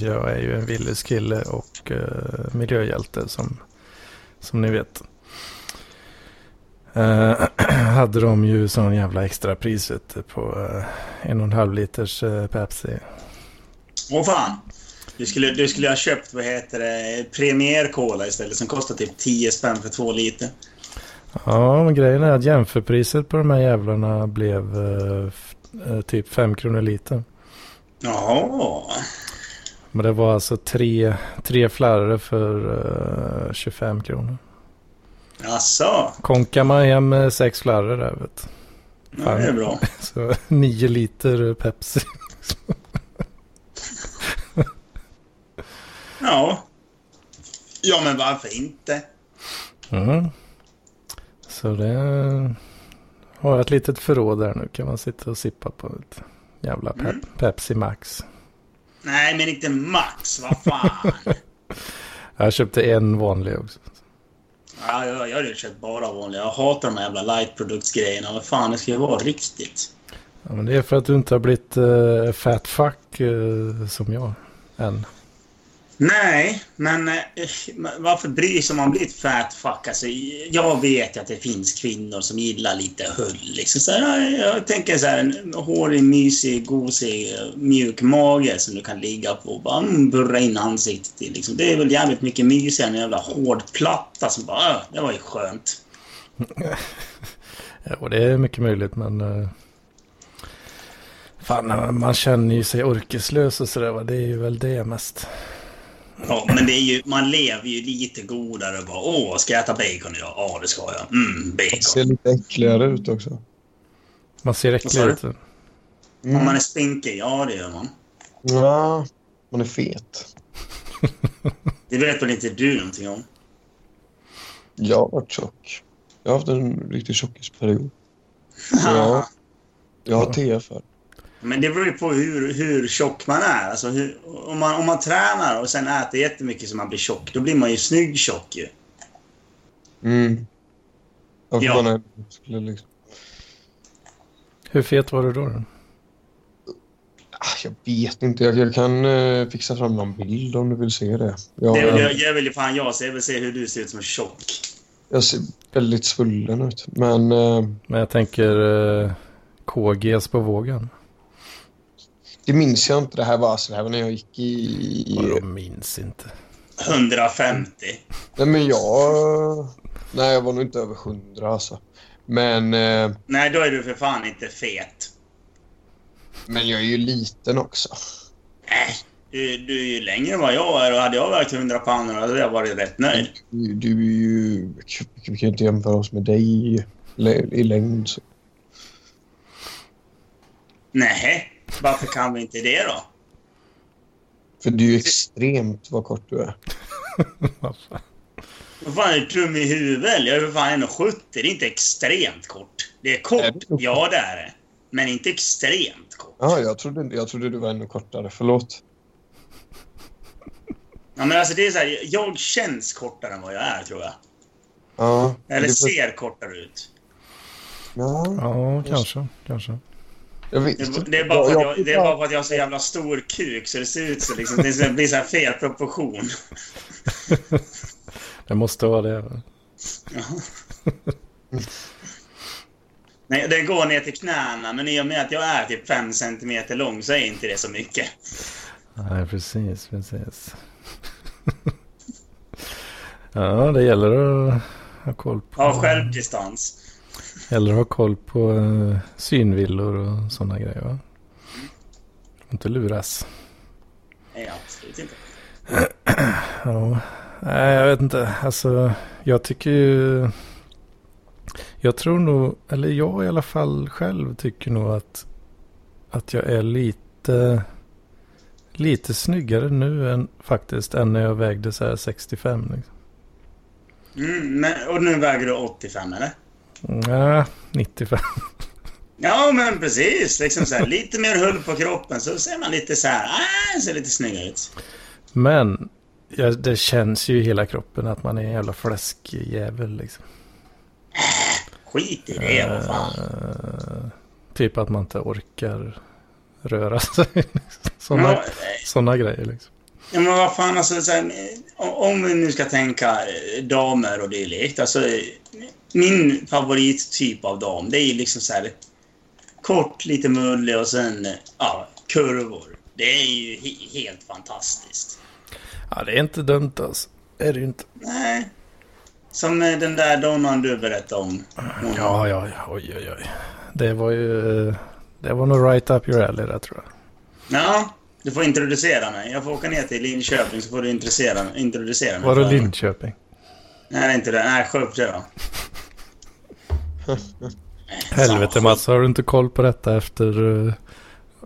Jag är ju en Willys kille och uh, miljöhjälte som, som ni vet. Uh, hade de ju sån jävla extra priset på uh, en och en halv liters uh, Pepsi. Åh fan! Du skulle, du skulle ha köpt, vad heter det, Premier Cola istället som kostar typ 10 spänn för två liter. Ja, men grejen är att jämförpriset på de här jävlarna blev uh, typ 5 kronor liter. Jaha. Men det var alltså tre, tre flarror för uh, 25 kronor. Jaså? Konkar man hem sex flarror där vet Ja, det är bra. Så nio liter Pepsi. Ja. Ja, men varför inte? Mm. Så det har ett litet förråd där nu. Kan man sitta och sippa på ett jävla pep mm. Pepsi Max. Nej, men inte Max. Vad fan. jag köpte en vanlig också. Ja, jag, jag hade köpt bara vanliga. Jag hatar de här jävla lightproduktsgrejerna. Vad fan, det ska ju vara riktigt. Ja, men det är för att du inte har blivit uh, fat fuck uh, som jag än. Nej, men eh, varför bryr sig man blir ett fat fuck? Alltså, jag vet ju att det finns kvinnor som gillar lite hull. Liksom. Så här, jag tänker så här, en hårig, mysig, gosig, mjuk mage som du kan ligga på och bara mm, burra in ansiktet i. Liksom. Det är väl jävligt mycket mysigare än en jävla hård platta som bara, äh, det var ju skönt. ja, det är mycket möjligt, men... Uh... Fan, man känner ju sig orkeslös och sådär. Det är ju väl det mest. Ja, men det är ju, man lever ju lite godare och bara åh, ska jag äta bacon idag? Ja, det ska jag. Mm, bacon. Man ser lite äckligare ut också. Man ser äckligare ut. Mm. Om man är spinkig? Ja, det gör man. Ja, man är fet. det vet väl inte du någonting om? Jag har varit tjock. Jag har haft en riktig tjockisperiod. Ja, jag har TFR. Men det beror ju på hur, hur tjock man är. Alltså hur, om, man, om man tränar och sen äter jättemycket så man blir tjock, då blir man ju snygg tjock ju. Mm. Ja. bara liksom. Hur fet var du då? då? Ah, Jag vet inte. Jag, kan eh, fixa fram någon bild om du vill se det. Jag, Det, det, jag, jag vill ju fan jag se. Jag vill se hur du ser ut som en tjock. jag ser väldigt svullen ut. Men eh, Men jag tänker eh, KGs på vågen. Det minns jag inte. Det här var, alltså, det här var när jag gick i... Vadå minns inte? 150. Nej, men jag... Nej, jag var nog inte över 100 alltså. Men, eh, Nej, då är du för fan inte fet. men jag är ju liten också. Äh, du, du är ju längre än vad jag är och hade jag vägt 100 pound då hade jag varit rätt nöjd. Du, du är ju... Vi kan ju inte jämföra oss med dig i, i längd. Så. Nej, varför kan vi inte det då? För du är ju extremt vad kort du är. Vad fan? Vad fan är du dum i huvudet? Jag är för fan 1,70. Det är inte extremt kort. Det är kort, ja det är det. Men inte extremt kort. Ja, jag trodde, jag trodde du var ännu kortare. Förlåt. Ja, men alltså det är så här, jag känns kortare än vad jag är tror jag. Ja. Eller det- ser kortare ut. Ja, Ja, kanske. kanske. Jag vet Det, är bara för att Jag- det är bara för att jag har så jävla stor kuk så det ser ut så liksom. Det blir så här fel proportion. Det måste vara det. Nej, det går ner till knäna, men i och med att jag är typ 5 centimeter lång så är inte det så mycket. Nej, precis, precis. ja, det gäller att ha koll på, Ha självdistans. Att ha koll på uh, synvillor och sådana grejer. Va? Inte luras. Nej, absolut inte. Ja, nej jag vet inte. Alltså, jag tycker ju... Jag tror nog, eller jag i alla fall själv tycker nog att, att jag är lite, lite snyggare nu än faktiskt än när jag vägde så här 65. Liksom. Mm, men, och nu väger du 85 eller? Ja, 95. Ja, men precis. Liksom så här, lite mer hull på kroppen så ser man lite så här, ah, ser lite snyggare ut. Men ja, det känns ju i hela kroppen att man är en jävla fläskjävel liksom. Skit i det, vad fan. Eh, typ att man inte orkar röra sig. Sådana Ja, såna grejer liksom. Ja, men vad fan, alltså, så här, om vi nu ska tänka damer och dylikt. Alltså, min favorittyp av dam, det är ju liksom så här kort, lite mullig och sen ja, kurvor. Det är ju he- helt fantastiskt. Ja, det är inte dumt alltså. Det är det ju inte. Nej. Som eh, den där donnan du berättade om. Hon- Ja, ja, ja, oj, oj, oj. Det var ju... eh, Det var nog right up your alley där tror jag. Ja, du får introducera mig. Jag får åka ner till Linköping så får du introducera, introducera mig. Var det Linköping? Nej, det är inte det. Nej, Skövde då. Helvete Mats, har du inte koll på detta efter eh,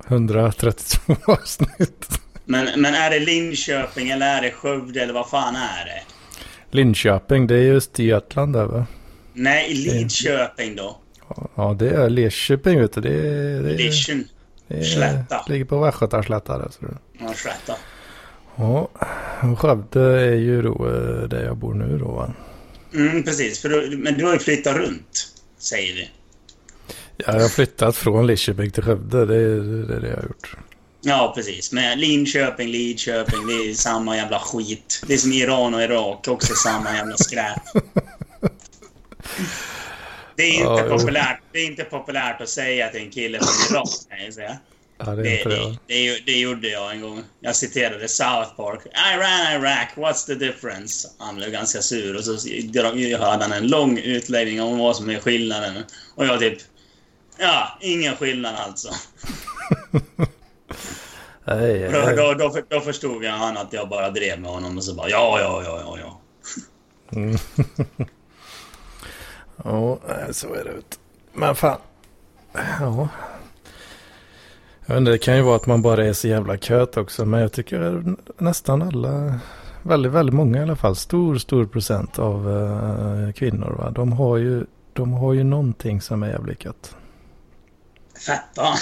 132 avsnitt? Men, men är det Linköping eller är det Skövde eller vad fan är det? Linköping, det är ju Östergötland där va? Nej, Lidköping då. Ja, det är Lidköping vet du. Det är... Det är, Lidköping. det Slätta. ligger på Västgötaslätta där. Så det. Ja, Slätta. Ja, och Skövde är ju då eh, där jag bor nu då va? Mm, precis. För du, men du har ju flyttat runt, säger vi. Ja, jag har flyttat från Lidköping till Skövde. Det är det, är det jag har gjort. Ja, precis. Men Linköping, Lidköping, det är samma jävla skit. Det är som Iran och Irak, också samma jävla skräp. Det är inte, Ja, populärt, det är inte populärt att säga att det är en kille från Irak, kan jag säga. Ja, det Det, det. det, det, gjorde jag en gång. Jag citerade South Park. Iran, Iraq, what's the difference? Han blev ganska sur och så hade han en lång utläggning om vad som är skillnaden. Och jag typ... Ja, ingen skillnad alltså. Nej, Då, nej. då, då, då förstod jag han att jag bara drev med honom och så bara ja, ja, ja, ja, ja. Mm. ja, så är det. Men fan. Ja. Jag vet inte, det kan ju vara att man bara är så jävla köt också. Men jag tycker nästan alla, väldigt, väldigt många i alla fall, stor, stor procent av eh, kvinnor va. De har ju, de har ju någonting som är jävligt gött. Fetta.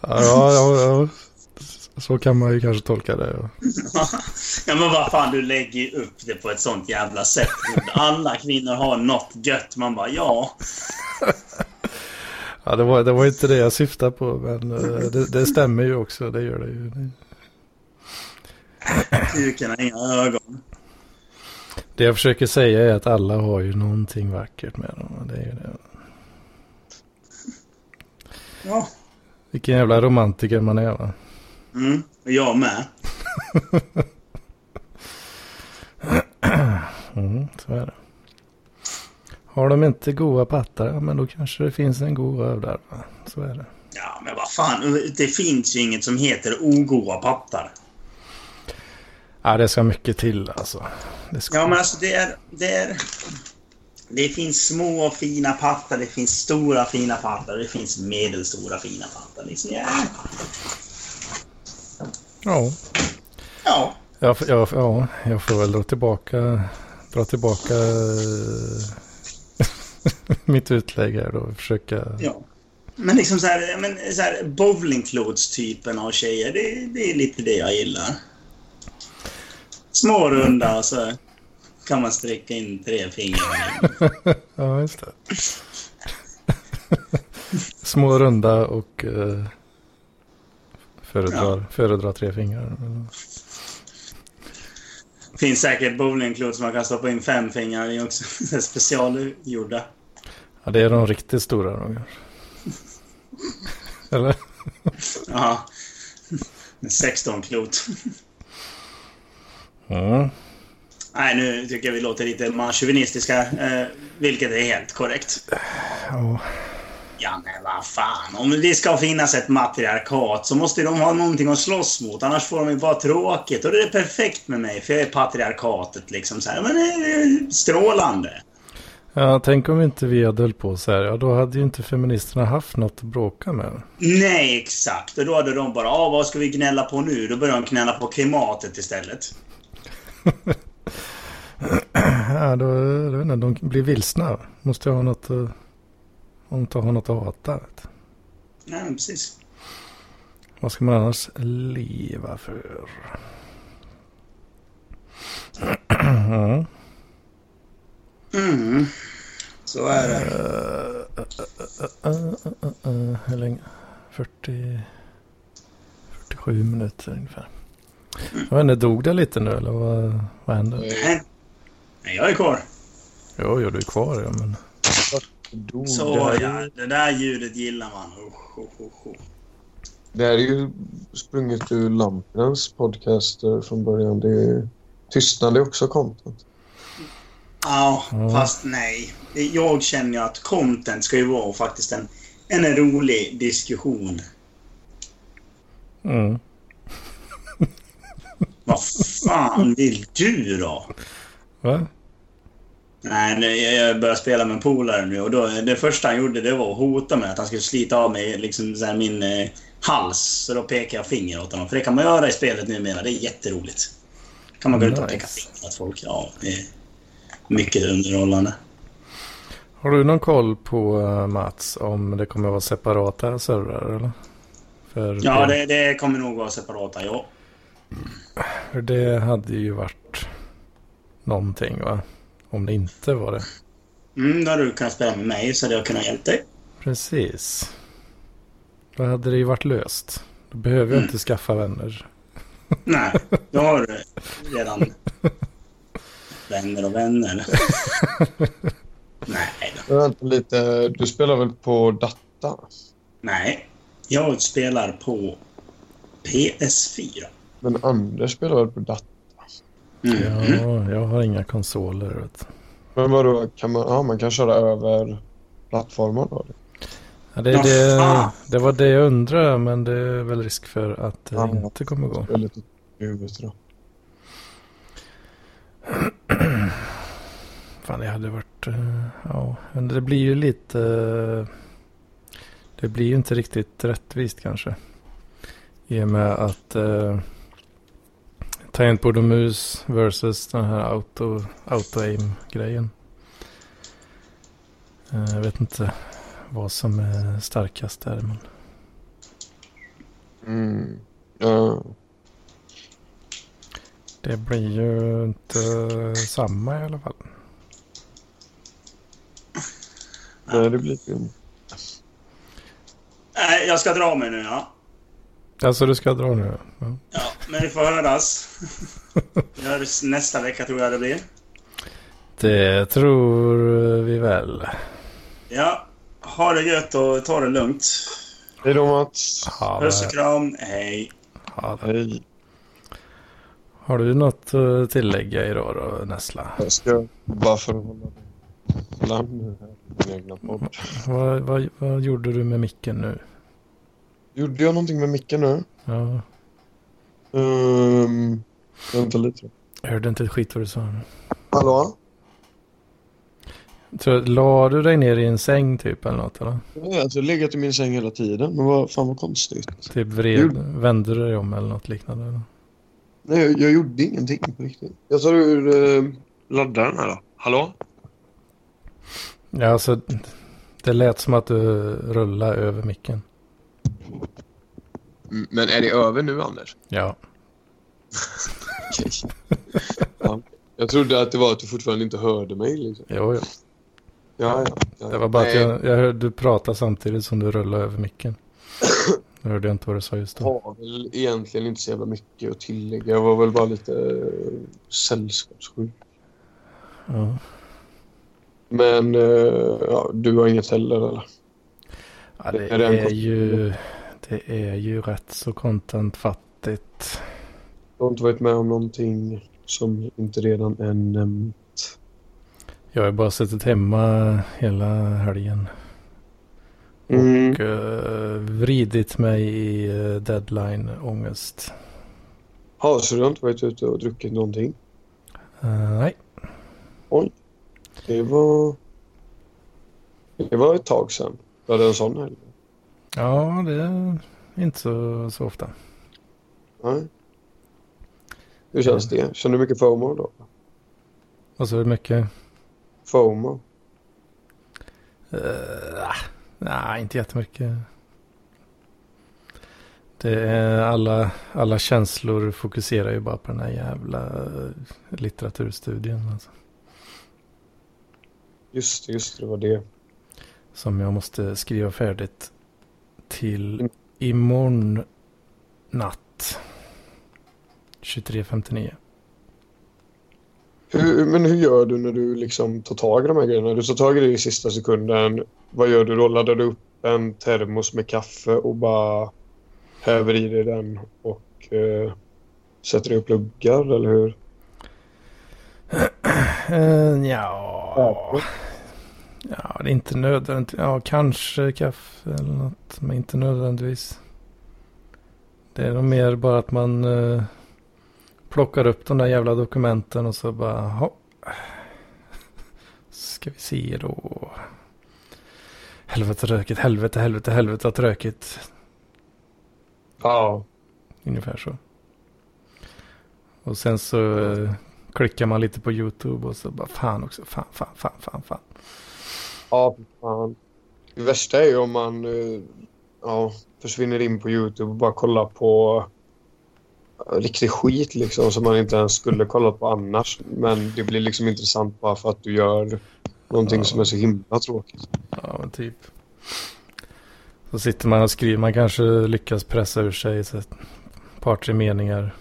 Ja, ja, ja. Så kan man ju kanske tolka det. Ja. ja men vad fan, du lägger ju upp det på ett sånt jävla sätt. Alla kvinnor har något gött. Man bara ja. Ja, det var, det var inte det jag syftade på, men eh, det, det stämmer ju också. Det gör det ju. Kuken har inga ögon. Det jag försöker säga är att alla har ju någonting vackert med dem. Det är ju det. Ja. Vilken jävla romantiker man är va? Mm, och jag med. Mm, så är det. Har de inte goda pattar, ja men då kanske det finns en god röv där. Så är det. Ja, men vad fan. Det finns ju inget som heter ogoda pattar. Ja, det ska mycket till alltså. Det ska... Ja, men alltså det är... Det, är, det finns små fina pattar, det finns stora fina pattar, det finns medelstora fina pattar. Liksom, ja. Ja, ja. jag, jag, ja, jag får väl dra tillbaka, dra tillbaka eh, mitt utlägg här då. Försöka... ja. Men liksom så här, men så här bowlingklotstypen av tjejer, det, det är lite det jag gillar. Små runda och så kan man sträcka in tre fingrar. Ja, just det. Små runda och eh, föredrar, föredrar tre fingrar. Finns säkert bowlingklot som man kan stoppa in fem fingrar i också. Specialgjorda. Ja, det är de riktigt stora. Roger. Eller? Ja. 16 klot. Mm. Nej, nu tycker jag vi låter lite manchauvinistiska. Eh, vilket är helt korrekt. Ja. Ja, men vad fan. Om det ska finnas ett matriarkat så måste de ha någonting att slåss mot. Annars får de ju bara tråkigt. Och det är perfekt med mig, för jag är patriarkatet liksom. Så här. Men det är strålande. ja, tänk om inte vi hade höll på så här. Ja, då hade ju inte feministerna haft något att bråka med. Nej, exakt. Och då hade de bara, ah, vad ska vi gnälla på nu? Då börjar de gnälla på klimatet istället. Ja, då, inte, de blir vilsna. Måste jag ha något, att- om inte ha något att hata. Vet. du. Ja, precis. Vad ska man annars leva för? Ja. Mm. Så är det. Uh, uh, uh, hur länge? 40, 47 minuter ungefär. Jag vet inte, dog det lite nu eller vad, vad hände? Nej. Nej, jag är kvar. Jo, jo, du är kvar ja, men... Dog Så det, här, ja, det där ljudet gillar man. Usch, usch, usch. det här är ju sprunget ur Lampens podcaster från början. Det är, tystnad är också content. Ja, Ja. fast nej. Jag känner ju att content ska ju vara faktiskt en, en rolig diskussion. Mm. Vad fan vill du då? Va? Nej, jag börjar spela med en polare nu och då, det första han gjorde det var att hota med att han skulle slita av mig liksom, så här, min eh, hals. Så då pekar jag finger åt honom. För det kan man göra i spelet numera. Det är jätteroligt. kan man gå ut och Nice. peka finger åt folk. Ja, det är mycket underhållande. Har du någon koll på uh, Mats om det kommer vara separata servrar eller? För Ja, det, det kommer nog vara separata, ja. Det hade ju varit någonting va? Om det inte var det. Mm, då hade du kunnat spela med mig så hade jag kunnat hjälpa dig. Precis. Då hade det ju varit löst. Då behöver jag Mm. inte skaffa vänner. Nej, då har du redan vänner och vänner. Nej då. Vänta lite, du spelar väl på data? Nej. Jag spelar på PS4. Men Anders spelar väl på data? Mm. Ja, jag har inga konsoler. Vet. Men vadå, kan man, ja, man kan köra över plattformar då? Ja, det, det, det var det jag undrade men det är väl risk för att det Ja. inte kommer gå. Fan, det hade varit... eh, ja, men det blir ju lite... eh, det blir ju inte riktigt rättvist kanske. I och med att... Uh, tangentbord och mus versus den här auto, auto-aim-grejen. Eh, jag vet inte vad som är starkast där. Men... Mm. Ja. Det blir ju inte samma i alla fall. Nej, det blir ju... Nej, jag ska dra mig nu ja. Alltså du ska dra nu? Ja. Ja, men vi får höras. Vi hörs nästa vecka tror jag det blir. Det tror vi väl. Ja, ha det gött och ta det lugnt. Hej då Mats. Ha Puss och kram, hej. Ha det. Hej. Har du något att tillägga idag då, Nessla? Jag ska bara för att hålla i min egna podd. Vad, vad, vad gjorde du med micken nu? Gjorde jag någonting med micken nu? Ja, Um, vänta lite. jag hörde inte ett skit vad du sa. Hallå? Så, la du dig ner i en säng typ eller något eller? Jag har alltså legat i min säng hela tiden. Men vad fan vad konstigt. Typ vred, Gjorde- vände du dig om eller något liknande? Eller? Nej, jag, jag gjorde ingenting på riktigt. Jag tar ur uh, laddaren här då. Hallå? Ja, alltså det lät som att du rullade över micken. Mm, Men är det över nu Anders? Ja, ja. Jag trodde att det var att du fortfarande inte hörde mig liksom. jo, jo. Ja, ja. ja. Det var bara att Nej, jag, jag hörde du prata samtidigt som du rullade över micken. Jag hörde inte vad du sa just Jag då. har väl egentligen inte så jävla mycket att tillägga. Jag var väl bara lite uh, sällskapssjuk. Ja. Men eh, ja, du har inget heller eller? Ja, det Är är ju, det är ju rätt så contentfattigt. Du har inte varit med om någonting som inte redan är nämnt? Jag har bara suttit hemma hela helgen. Mm. Och uh, vridit mig i uh, deadline-ångest. Ja, så du har inte varit ute och druckit någonting? Eh, nej, Det var... Det var ett tag sedan. Du hade en sån helg? Ja det är inte så, så ofta. Nej. Hur känns det? Känner du mycket FOMO då? Så är det mycket. FOMO? Uh, nej, inte jättemycket. Det är alla, alla känslor fokuserar ju bara på den här jävla eh, litteraturstudien. Alltså, Just det, just det, det var det. som jag måste skriva färdigt till Mm. imorgon natt. 23.59. Hur, men hur gör du när du liksom tar tag i de här grejerna? Du tar tag i det i sista sekunden. Vad gör du då? Laddar du upp en termos med kaffe och bara häver i dig den och eh, sätter dig och pluggar, eller hur? Uh, ja. Ja, det är inte nödvändigt. Ja, kanske kaffe eller något. Men inte nödvändigtvis. Det är nog mer bara att man eh, plockar upp de där jävla dokumenten och så bara, "Jaha. Ska vi se då. Helvete rökigt, helvete, helvete, helvete att rökigt. Ja. Ungefär så. Och sen så eh, klickar man lite på YouTube och så bara fan också, fan, fan, fan, fan, fan. Ja, fan. Det värsta är ju om man eh, ja, försvinner in på YouTube och bara kollar på eh, riktig skit liksom som man inte ens skulle kolla på annars. Men det blir liksom intressant bara för att du gör någonting Ja. som är så himla tråkigt. Ja, men typ. Så sitter man och skriver, man kanske lyckas pressa ur sig så ett par, tre meningar.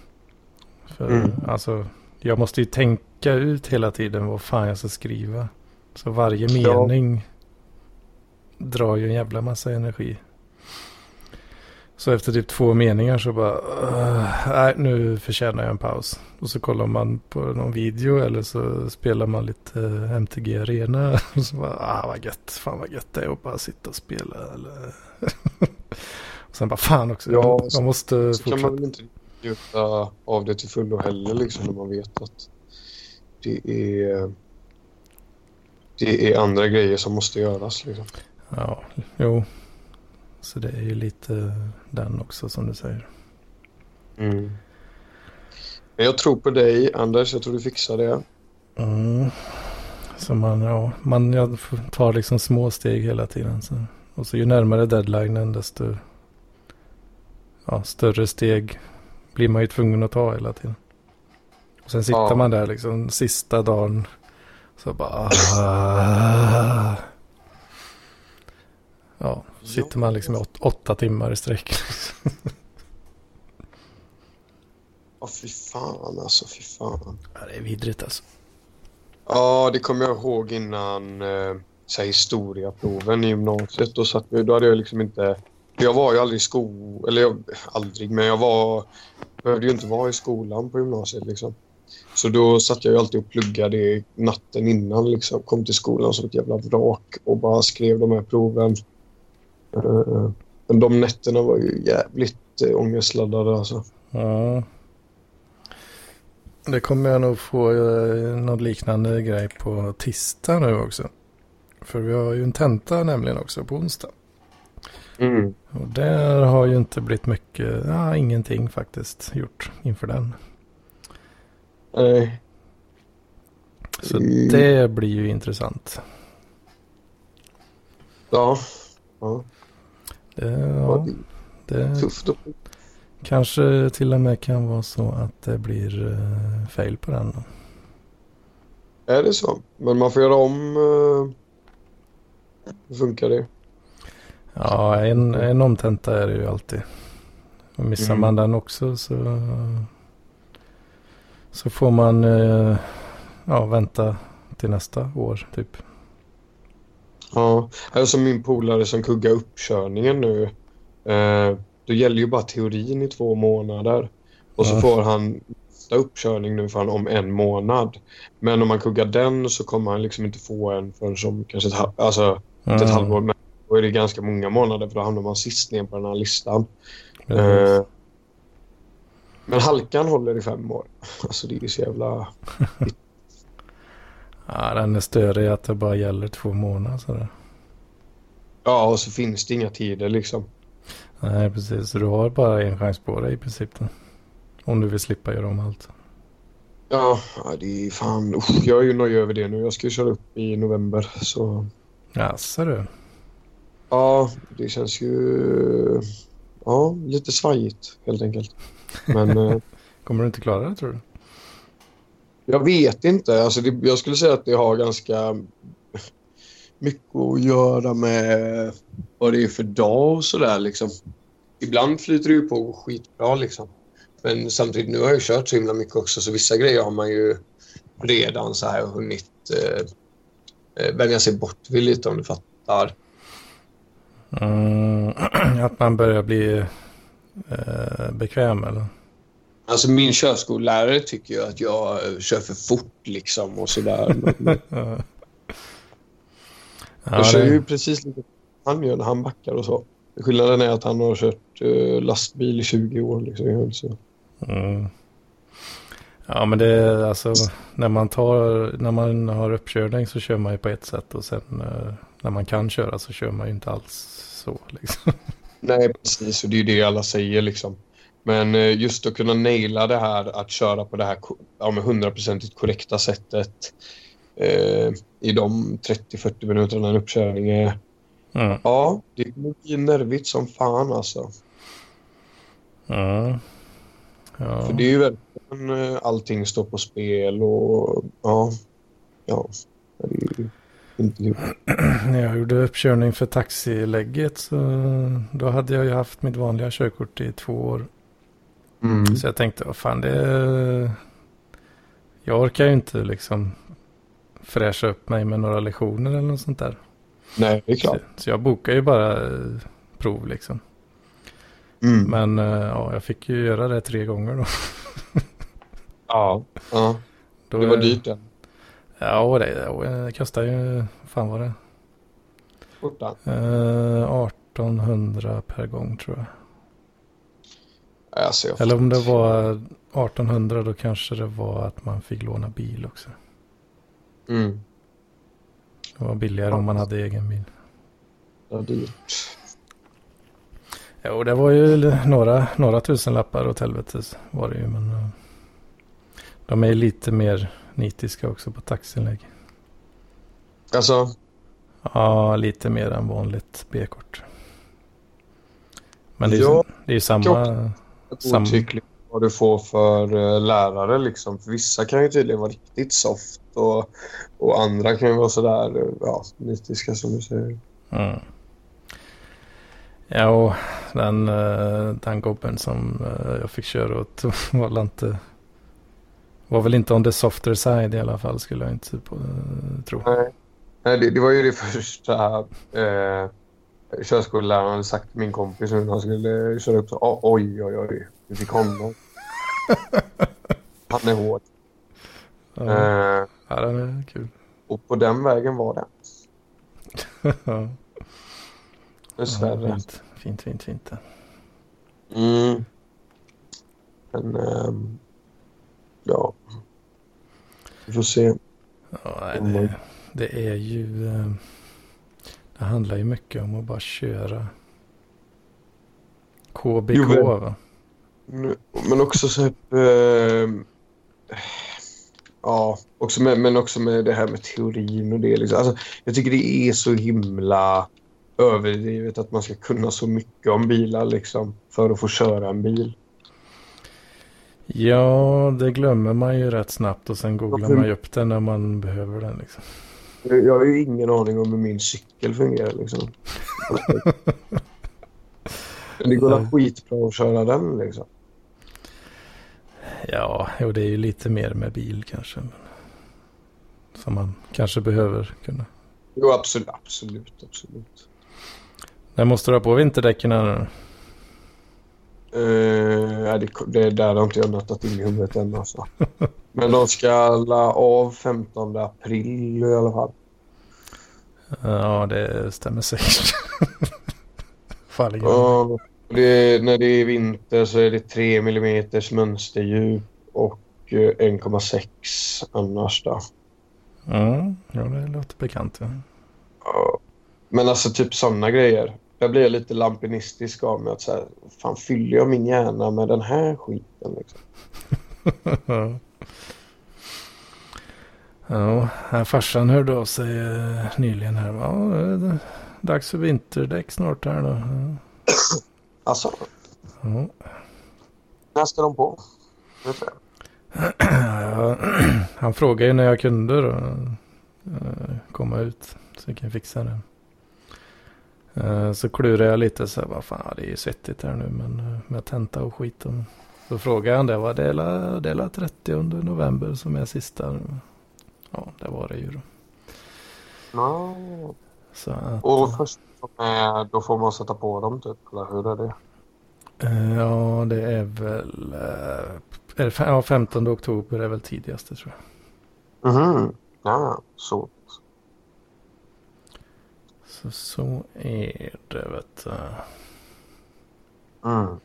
För Mm. alltså, jag måste ju tänka ut hela tiden vad fan jag ska skriva. Så varje Ja. mening drar ju en jävla massa energi. Så efter typ två meningar så bara, "Ugh, nej nu förtjänar jag en paus. Och så kollar man på någon video eller så spelar man lite eh, MTG Arena. Och så bara, ah vad gött, fan vad gött det är att bara sitta och spela. Eller... och sen bara, fan också, Ja, så- jag måste Så kan fortsätta. man väl inte njuta av det till fullo heller liksom när man vet att det är det är andra grejer som måste göras liksom. Ja, jo. Så det är ju lite den också som du säger. Men jag tror på dig Anders, jag tror du fixar det. Mm. Så man, ja, man jag tar liksom små steg hela tiden. Så Och så ju närmare deadlinen desto ja, större steg blir man ju tvungen att ta hela tiden. Och sen sitter Ja. man där liksom sista dagen. Så bara... ah. Ja, sitter man liksom åt, åtta timmar i sträck. Ja, fy fan alltså, fy fan. Ja, det är vidrigt alltså. Ja, det kommer jag ihåg innan eh, så här, historiaproven i gymnasiet. Då, satt, då hade jag liksom inte... Jag var ju aldrig i skolan, eller jag, aldrig, men jag var... behövde ju inte vara i skolan på gymnasiet liksom. Så då satt jag ju alltid och pluggade natten innan liksom. Kom till skolan som ett jävla vrak och bara skrev de här proven. Eh, men de nätterna var ju jävligt eh, ångestladdade alltså. Ja. Det kommer jag nog få eh, någon liknande grej på tisdag nu också. För vi har ju en tenta nämligen också på onsdag. Mm. Och där har ju inte blivit mycket, ja ingenting faktiskt gjort inför den. Nej. Så Mm. det blir ju intressant. Ja. ja. Det, ja. det Tufft kanske till och med kan vara så att det blir uh, fail på den. Är det så? Men man får göra om... Uh, hur funkar det? Ja, en, en omtenta är det ju alltid. Och missar Mm. man den också så, så får man eh, ja, vänta till nästa år typ. Ja, alltså min polare som kuggar uppkörningen nu. Eh, då gäller ju bara teorin i två månader. Och så Ja. får han nästa uppkörning nu för han om en månad. Men om man kuggar den så kommer han liksom inte få en förrän som kanske ett, alltså, inte ett Mm, halvår. Men då är det ganska många månader för då hamnar man sist ner på den här listan. precis. Eh, men halkan håller i fem år. Alltså det är ju så jävla... Ja, den är större i att det bara gäller två månader. Sådär. Ja, och så finns det inga tider liksom. Nej, precis. Så du har bara en chans på dig i princip. Då. Om du vill slippa göra om allt. Ja, det är fan... Usch, jag är ju nöjd över det nu. Jag ska ju köra upp i november. Så Jaså du. ja, det känns ju... Ja, lite svajigt helt enkelt. Men eh, Kommer du inte klara det tror du? jag vet inte. Alltså, det, jag skulle säga att det har ganska mycket att göra med vad det är för dag och sådär liksom. Ibland flyter det ju på skitbra liksom. Men samtidigt, nu har jag kört så himla mycket också så vissa grejer har man ju redan så här hunnit eh, eh, vänja sig bort vid lite om du fattar. Mm, att man börjar bli eh, bekväm eller? Alltså min körskollärare tycker ju att jag eh, kör för fort liksom och sådär. Ja. Ja, jag kör det- ju precis lite han gör när han backar och så. Skillnaden är att han har kört eh, lastbil i 20 år liksom. Så. Mm. Ja men det är alltså när man tar, när man har uppkörning så kör man ju på ett sätt och sen eh, när man kan köra så kör man ju inte alls så liksom. Nej, precis. Och det är det alla säger liksom. Men eh, just att kunna naila det här att köra på det här ja, korrekta sättet eh, i de 30-40 minuterna en uppkörning är. Mm. Ja, det kommer bli nervigt som fan alltså. Mm. Ja. För det är ju verkligen eh, allting står på spel och ja, ja. Det är ju inte kul. När jag gjorde uppkörning för taxilägget så då hade jag ju haft mitt vanliga körkort i två år. Mm. Så jag tänkte, vad fan det... Jag orkar ju inte liksom fräscha upp mig med några lektioner eller något sånt där. Nej, det är Så, klart. så jag bokade ju bara eh, prov liksom. Mm. Men eh, ja, jag fick ju göra det tre gånger då. Ja, ja. det var dyrt den. Ja, det, det kostar ju, fan var det? Skjortan. Eh, 1800 per gång tror jag. Alltså, jag Eller om det var 1800 då kanske det var att man fick låna bil också. Mm. Det var billigare om man hade egen bil. Det var dyrt. Jo, det var ju några, några tusenlappar åt helvete var det ju. Men eh, de är lite mer nitiska också på taxilägg. Alltså, Ja, lite mer än vanligt B-kort. Men det är ju Ja, det är samma... Sam- Otyckligt vad du får för eh, lärare liksom. För vissa kan ju tydligen vara riktigt soft och, och andra kan ju vara sådär, eh, ja, nitiska som du säger. Mm. Ja, och den, eh, den gubben som jag fick köra åt var inte... Var väl inte on the softer side i alla fall skulle jag inte på, eh, tro. Nej, Nej det, det var ju det första eh, körskoleläraren hade sagt till min kompis när han skulle köra upp. Så, "Oj, oj, oj, oj, vi fick honom. Han är hård. Ja, Eh, ja den är kul. och på den vägen var det. ja, fint, fint, fint, fint. Mm. Men, ehm, ja. Vi får se. Ja, nej, det, det är ju... eh, Det handlar ju mycket om att bara köra KBK Jo, men- va? Men också så ehm, Ja, också med, men också med det här med teorin och det. Liksom. Alltså, jag tycker det är så himla överdrivet att man ska kunna så mycket om bilar liksom, för att få köra en bil. Ja, det glömmer man ju rätt snabbt och sen googlar Varför- man ju upp den när man behöver den. Liksom. Jag har ju ingen aning om hur min cykel fungerar. Liksom. Det går väl skitbra att köra den liksom. Ja, jo, det är ju lite mer med bil kanske. Som man kanske behöver kunna. Jo, absolut, absolut, absolut. När måste du ha på vinterdäcken här nu? Uh, det, det där har inte jag nötat in i huvudet än alltså. Men de ska la av 15 april i alla fall. Ja, det stämmer säkert. Falligen. Ja, det, när det är vinter så är det 3 mm mönsterdjup och eh, 1,6 annars då. Mm, ja, det låter bekant. Ja. Ja. Men alltså typ sådana grejer. Där blir jag lite lampinistisk av mig att säga, fan fyller jag min hjärna med den här skiten liksom? ja. Här farsan hörde av sig eh, nyligen här. Ja, dags för vinterdäck snart här då. Alltså, Ja. när ska de på? Ja, han frågade ju när jag kunde då, eh, komma ut så jag kan fixa det. Eh, Så klurade jag lite så här, vad fan det är ju svettigt här nu men eh, med tenta och skit. och- Så frågade han det, var det la- det la 30 november som är sista. Ja, det var det ju då. Så att, Och först som är, då får man sätta på dem typ, eller hur är det? eh, ja, det är väl eh, är det, ja, 15 oktober är väl tidigaste tror jag. Mhm. Ja, så. Så så är det vet du. Mm.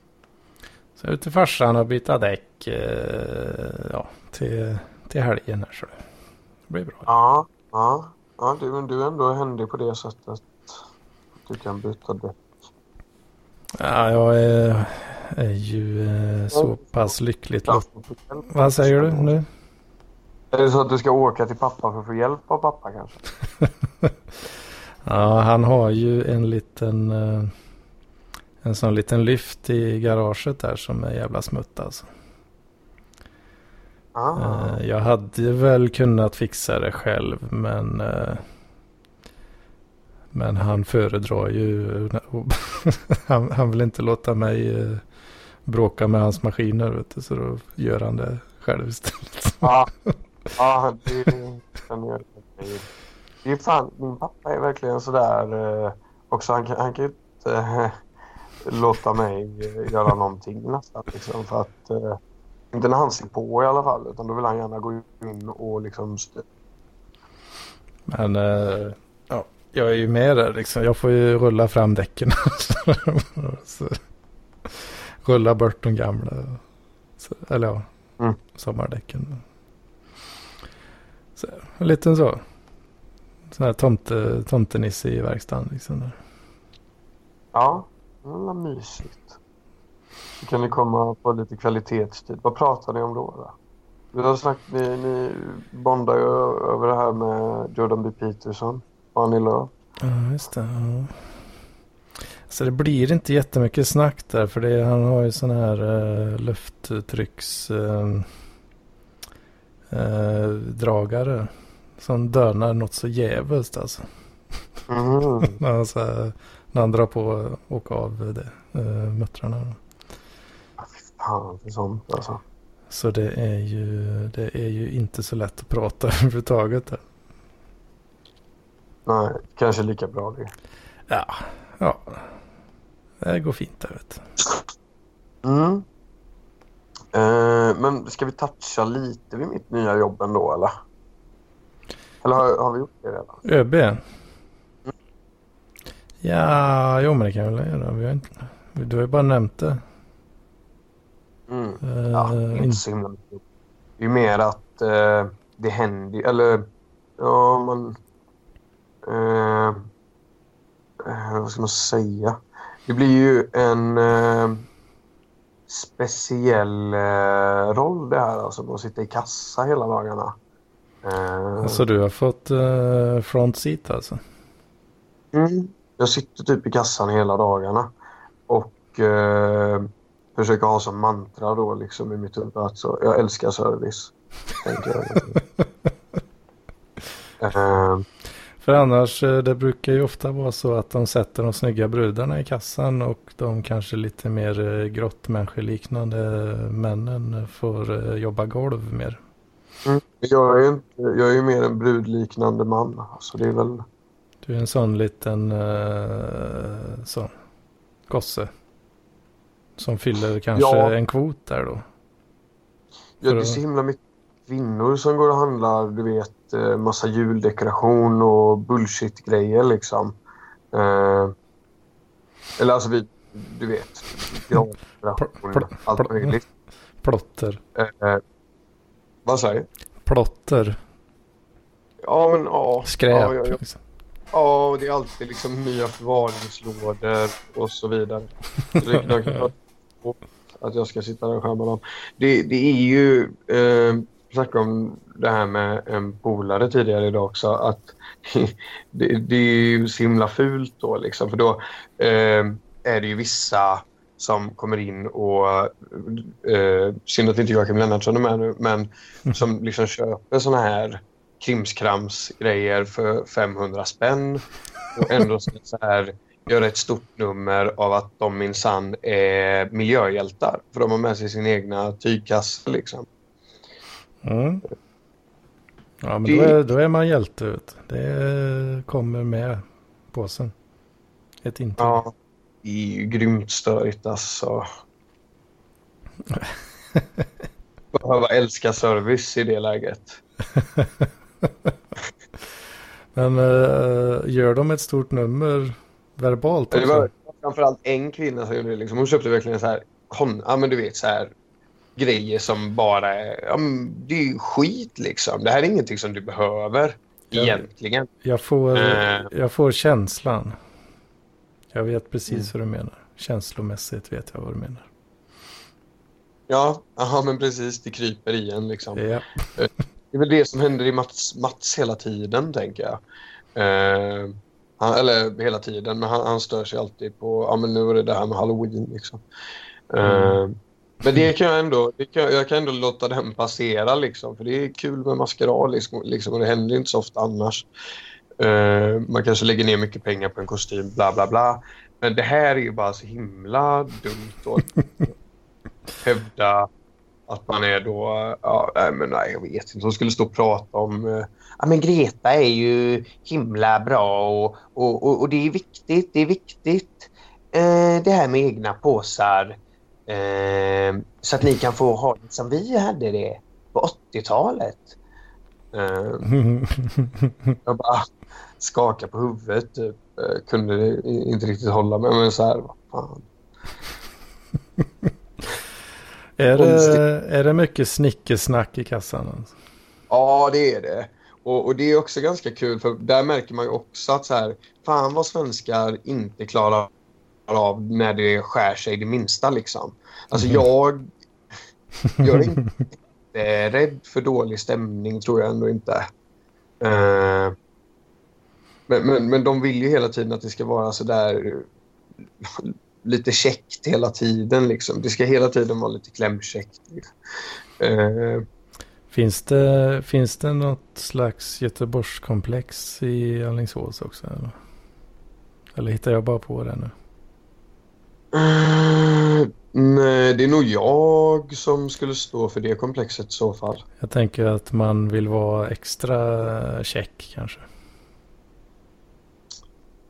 Så ute till farsan och byta däck eh, ja, till, till helgen här så det blir bra. Ja, ja. ja du, du är ändå händig på det sättet. att Du kan byta däck. Ja, jag är, är ju eh, så pass lyckligt lott. Vad säger du nu? Är det så att du ska åka till pappa för att få hjälp av pappa kanske? Ja, han har ju en liten eh, en sån liten lyft i garaget där som är jävla smutt alltså. Ah. Eh, Jag hade väl kunnat fixa det själv men eh, Men han föredrar ju han, han vill inte låta mig bråka med hans maskiner vet du, så då gör han det själv istället. Ja, ja det kan jag Det är fan, min pappa är verkligen sådär eh, också. Han han kan ju inte eh, låta mig eh, göra någonting nästan liksom för att eh, inte när han ser på i alla fall utan då vill han gärna gå in och liksom styra. Men eh, ja, jag är ju med där liksom. Jag får ju rulla fram däcken. rulla bort de gamla. Så, eller ja, Mm. sommardäcken. Så, en liten så. Sån här tomte, tomtenisse i verkstaden liksom. Där. Ja, det var mysigt. Så kan ni komma på lite kvalitetstid. Vad pratar ni om då? då? Vi har snackat, ni, ni bondar ju över det här med Jordan B. Peterson och Annie Lööf. Ja, just det. Ja. Så det blir inte jättemycket snack där för det, han har ju sån här uh, lufttrycks... Uh, uh, dragare. Som dönar något så jävligt alltså. Mm. när, så här, när han drar på och av det, uh, muttrarna. Fan, det är sånt alltså. Så det är ju, det är ju inte så lätt att prata överhuvudtaget. Där. Nej, kanske lika bra det. Ja, ja. Det går fint där vet du. Mm. Eh, men ska vi toucha lite vid mitt nya jobb ändå eller? Eller har, har vi gjort det redan? ÖB? Ja, jo men det kan vi väl göra. Vi har inte, du har ju bara nämnt det. Mm. Uh, Ja, inte så himla mycket. Det är ju mer att eh, det händer eller ja man eh, vad ska man säga? Det blir ju en eh, speciell eh, roll det här alltså att sitta i kassa hela dagarna. Så du har fått uh, front seat alltså? Mm. Jag sitter typ i kassan hela dagarna och eh, försöker ha som mantra då liksom i mitt huvud att så, jag älskar service. jag. eh, För annars, det brukar ju ofta vara så att de sätter de snygga brudarna i kassan och de kanske lite mer grottmänniskoliknande männen får jobba golv mer. Mm. jag, är inte, jag är ju mer en brudliknande man. Så det är väl... Du är en sån liten uh, så, gosse. Som fyller kanske Ja. en kvot där då. Ja, det är så himla mycket kvinnor som går och handlar, du vet, eh, massa juldekoration och bullshit-grejer liksom. Eh, eller alltså vi, du vet, pl- allt möjligt. Plotter. Eh, vad säger du? Plotter. Ja, men ja. Skräp. Ja, ja, ja. liksom. ja, det är alltid liksom nya förvaringslådor och så vidare. Så att jag ska sitta där och skärma dem. Det, det är ju, eh, snackade om det här med en polare tidigare idag också, att det, det är ju så himla fult då liksom, för då eh, är det ju vissa som kommer in och, eh, synd att inte Joakim Lennartsson är med nu, men som liksom köper såna här krimskrams-grejer för 500 spänn och ändå ska så här göra ett stort nummer av att de minsann är miljöhjältar. För de har med sig sin egna tygkasse liksom. Mm. Ja men Det- då är, då är man hjälte. Det kommer med påsen. Ett intyg. Ja, är ju grymt störigt alltså. Behöva älska service i det läget. Men eh, gör de ett stort nummer verbalt Det också? var framförallt en kvinna som gjorde det. Liksom. Hon köpte verkligen så här, kon, ja men du vet så här grejer som bara är, ja, men det är ju skit liksom. Det här är ingenting som du behöver Ja. egentligen. Jag får, Eh. jag får känslan. Jag vet precis Mm. vad du menar. Känslomässigt vet jag vad du menar. Ja, aha, men precis. Det kryper i en liksom. Ja. Det är väl det som händer i Mats, Mats hela tiden, tänker jag. Eh, han, eller hela tiden, men han, han stör sig alltid på, ja men nu är det det här med halloween liksom. Eh, Men det kan jag ändå, kan, jag kan ändå låta den passera liksom, för det är kul med maskerad liksom, liksom och det händer inte så ofta annars. Eh, man kanske lägger ner mycket pengar på en kostym, bla bla bla. Men det här är ju bara så himla dumt att hävda att man är då, ja, nej, men nej, jag vet inte. De skulle stå och prata om, eh, ja men Greta är ju himla bra och, och, och, och det är viktigt, det är viktigt eh, det här med egna påsar. Eh, så att ni kan få ha det som vi hade det på 80-talet. Eh, jag bara skakade på huvudet. Typ. Eh, kunde inte riktigt hålla mig. Men så här, vad fan. är, det, är det mycket snickesnack i kassan? Alltså? Ja, det är det. Och, och det är också ganska kul för där märker man ju också att så här, fan vad svenskar inte klarar av när det skär sig det minsta liksom. Alltså jag, jag är inte rädd för dålig stämning tror jag ändå inte. Eh, Men, men, men de vill ju hela tiden att det ska vara sådär lite käckt hela tiden. Liksom. Det ska hela tiden vara lite klämkäckt. Uh, finns, det, finns det något slags Göteborgskomplex i Alingsås också? Eller? eller hittar jag bara på det nu? Uh, nej, det är nog jag som skulle stå för det komplexet i så fall. Jag tänker att man vill vara extra check kanske.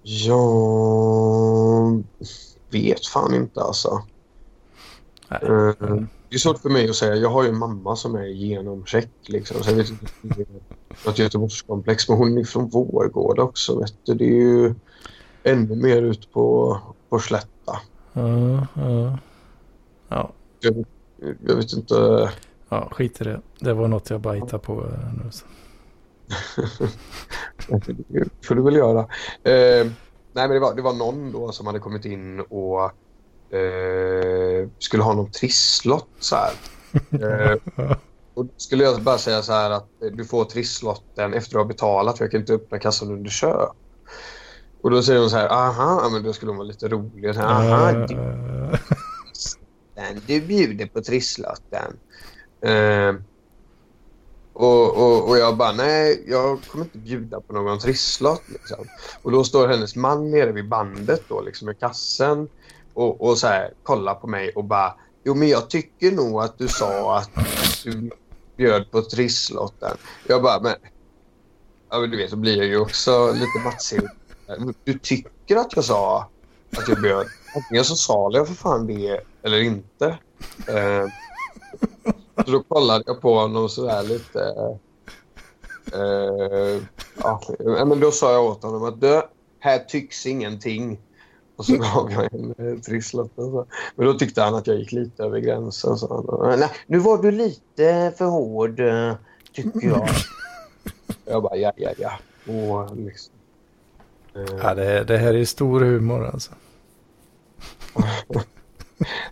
Jag vet fan inte alltså. Nej. Uh, det är svårt för mig att säga. Jag har ju en mamma som är genomcheck. Liksom. Så jag vet inte om det är något Göteborgskomplex. Men hon är från Vårgårda också. Vet du. Det är ju ännu mer ut på, på slätta. Ja, ja. ja. Jag, jag vet inte. Ja, skit i det. Det var något jag bara hittade på eh, nu. Det får du väl göra. Eh, nej, men det var, det var någon då som hade kommit in och eh, skulle ha någon trisslott så här. Eh, och skulle jag bara säga så här att du får trisslotten efter att ha betalat för jag kan inte öppna kassan under köp. Och då säger hon så här, aha, men då skulle hon vara lite rolig. Här, aha, du, du bjuder på trisslotten. Uh, och, och, och jag bara, nej, jag kommer inte bjuda på någon trisslott. Liksom. Och då står hennes man nere vid bandet då, liksom i kassen och, och så här, kollar på mig och bara, jo men jag tycker nog att du sa att du bjöd på trisslotten. Jag bara, men, ja men du vet, så blir jag ju också lite matsig. Du tycker att jag sa att jag bjöd. Antingen så sa jag för fan det eller inte. Uh, så då kollade jag på honom sådär lite... Eh, ja, men då sa jag åt honom att du, här tycks ingenting. Och så gav jag en eh, trisslott. Men då tyckte han att jag gick lite över gränsen. Så han, Nej, nu var du lite för hård, eh, tycker jag. jag bara, ja, ja, ja. Och liksom, eh. ja det, det här är stor humor alltså.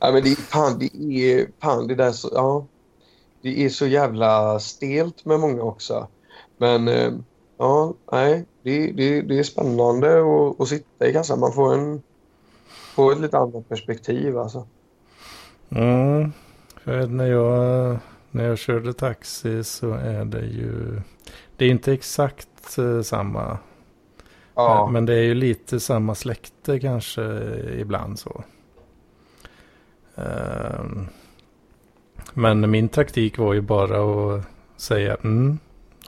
ja, men det är fan, det är fan det där så, ja det är så jävla stelt med många också. Men eh, ja, nej, det, det, det är spännande att, att sitta i kassan. Man får, en, får ett lite annat perspektiv alltså. Mm, för när jag, när jag körde taxi så är det ju, det är inte exakt uh, samma. Ja. Men det är ju lite samma släkte kanske ibland så. Um, men min taktik var ju bara att säga mm,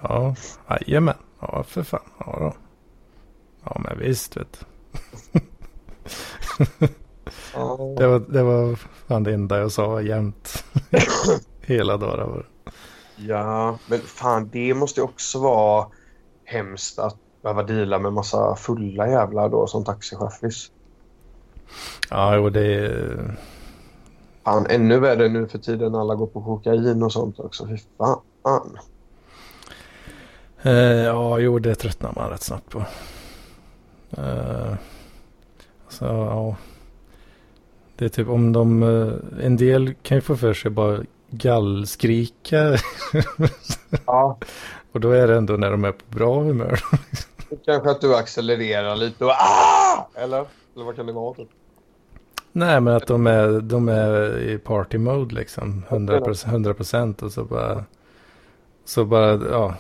ja, jajamän, ja för fan, ja då. Ja men visst vet du. det, var, det var fan det enda jag sa jämt. Hela dagen. Ja, men fan det måste också vara hemskt att behöva dela med massa fulla jävlar då som taxichaufförs. Ja, jo det är Fan, ännu värre nu för tiden alla går på kokain och sånt också. Fy fan. Eh, ja, jo, det tröttnar man rätt snabbt på. Eh, alltså, ja. Det är typ om de... Eh, en del kan ju få för sig bara gallskrika. ja. och då är det ändå när de är på bra humör. Kanske att du accelererar lite och ah! Eller? Eller vad kan det vara? Typ? Nej, men att de är, de är i party mode liksom. 100 procent och så bara... Så bara, ja.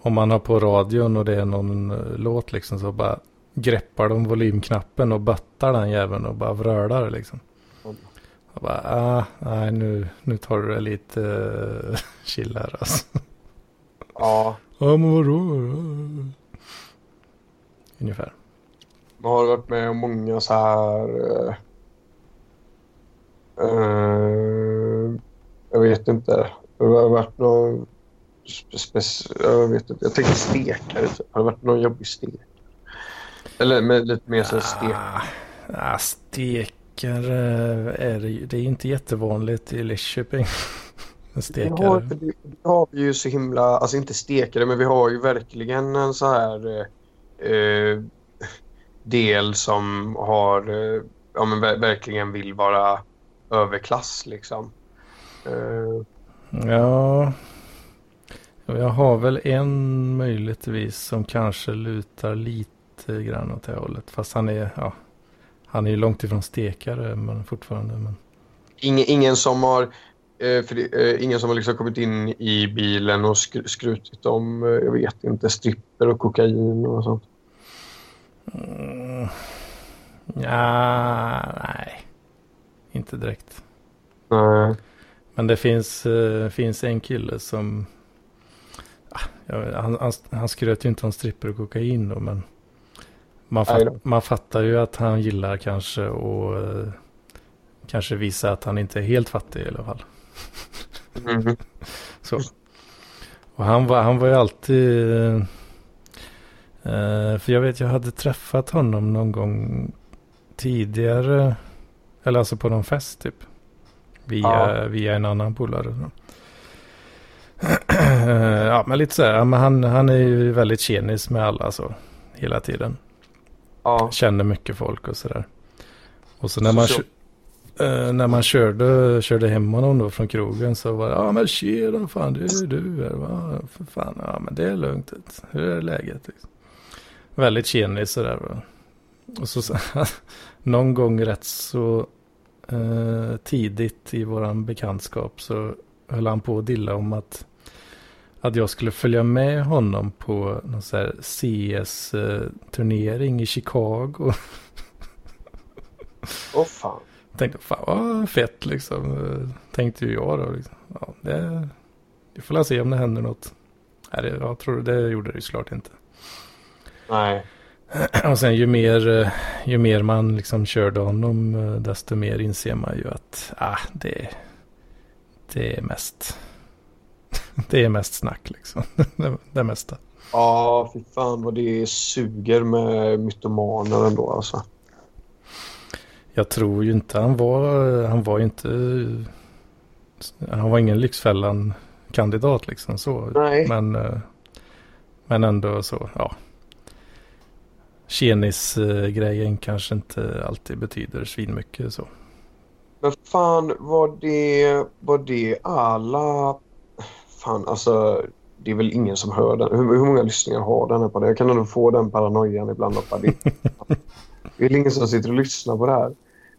Om man har på radion och det är någon eh, låt liksom så bara greppar de volymknappen och böttar den jäveln och bara vrölar liksom. Och bara, ah, nej nu, nu tar du det lite uh, chill här alltså. Ja. Ja men vadå? Ungefär. Man har varit med om många så här... Uh Uh, jag vet inte. Det har varit någon... Jag vet inte. Jag tänkte stekare. Typ. Har det varit någon jobbig stek? Eller med lite mer så stek? Ah, ah, stekare är det, det är inte jättevanligt i Lidköping. Stekare. Vi har, vi har ju så himla, alltså inte stekare men vi har ju verkligen en så här eh, del som har, eh, ja men verkligen vill vara överklass liksom. Uh... Ja. Jag har väl en möjligtvis som kanske lutar lite grann åt det hållet. Fast han är, ja, han är ju långt ifrån stekare men fortfarande. Men... Ingen, ingen som har eh, för eh, ingen som har liksom kommit in i bilen och skr skrutit om, eh, jag vet inte, stripper och kokain och sånt? Mm. Ja, nej. Inte direkt. Nej. Men det finns, uh, finns en kille som... Uh, han, han, han skröt ju inte om stripper och kokain då, men... Man, fatt, man fattar ju att han gillar kanske och uh, kanske visa att han inte är helt fattig i alla fall. Mm. Så. Och han var, han var ju alltid... Uh, för jag vet, jag hade träffat honom någon gång tidigare. Eller alltså på någon fest typ. Via, ja. via en annan polare. ja, men lite så här. Men han, han är ju väldigt tjenis med alla så. Hela tiden. Ja. Känner mycket folk och sådär. Och så när man, så, Uh, när man körde, körde hem honom då från krogen så var det, ja men tjena fan det är du här va? För fan, ja men det är lugnt. Hur är läget? Liksom. Väldigt tjenis sådär va. Och så någon gång rätt så uh, tidigt i våran bekantskap så höll han på att dilla om att att jag skulle följa med honom på någon sån här CS-turnering i Chicago. Åh oh, fan tänkte, fan vad fett liksom. Tänkte ju jag då. Liksom. Ja, det, vi får se om det händer något. Nej, det, jag tror det gjorde det ju såklart inte. Nej. Och sen ju mer, ju mer man liksom körde honom desto mer inser man ju att ah, det, det är mest det är mest snack liksom. det, det mesta. Ja, fy fan vad det suger med mytomaner ändå alltså. Jag tror ju inte han var, han var ju inte, han var ingen Lyxfällan-kandidat liksom så. Nej. Men, eh, men ändå så, ja. Tjenis-grejen kanske inte alltid betyder svinmycket så. Men fan, var det, var det alla... Fan, alltså det är väl ingen som hör den. Hur, hur många lyssningar har den här på det? Jag kan ändå få den paranoian ibland. Det, det är ingen som sitter och lyssnar på det här.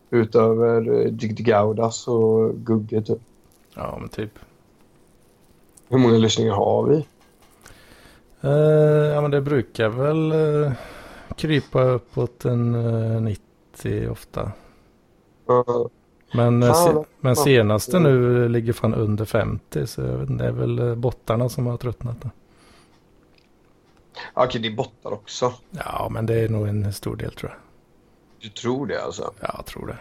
Utöver eh, Gaudas och Gugge typ. Ja, men typ. Hur många lyssningar har vi? Uh, ja, men det brukar väl uh, krypa uppåt en uh, 90 ofta. Uh, men, se, men senaste nu ligger fan under 50 så det är väl bottarna som har tröttnat. Okej, det är bottar också. Ja, men det är nog en stor del tror jag. Du tror det alltså? Ja, jag tror det.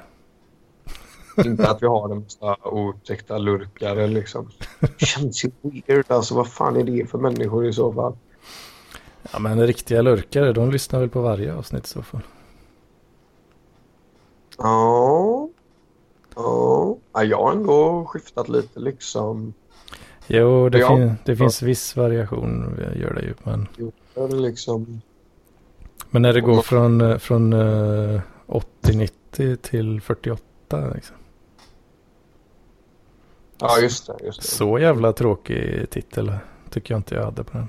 Inte att vi har en massa otäckta lurkare liksom. Det känns ju weird alltså. Vad fan är det för människor i så fall? Ja, men riktiga lurkare, de lyssnar väl på varje avsnitt i så fall. Ja. Ja, jag har ändå skiftat lite liksom. Jo, det, ja. fin det finns viss variation gör det ju. Men... Jo, det liksom... Men när det går från, eh, från 80-90 till 48 liksom. Ja, just det, just det. Så jävla tråkig titel tycker jag inte jag hade på den.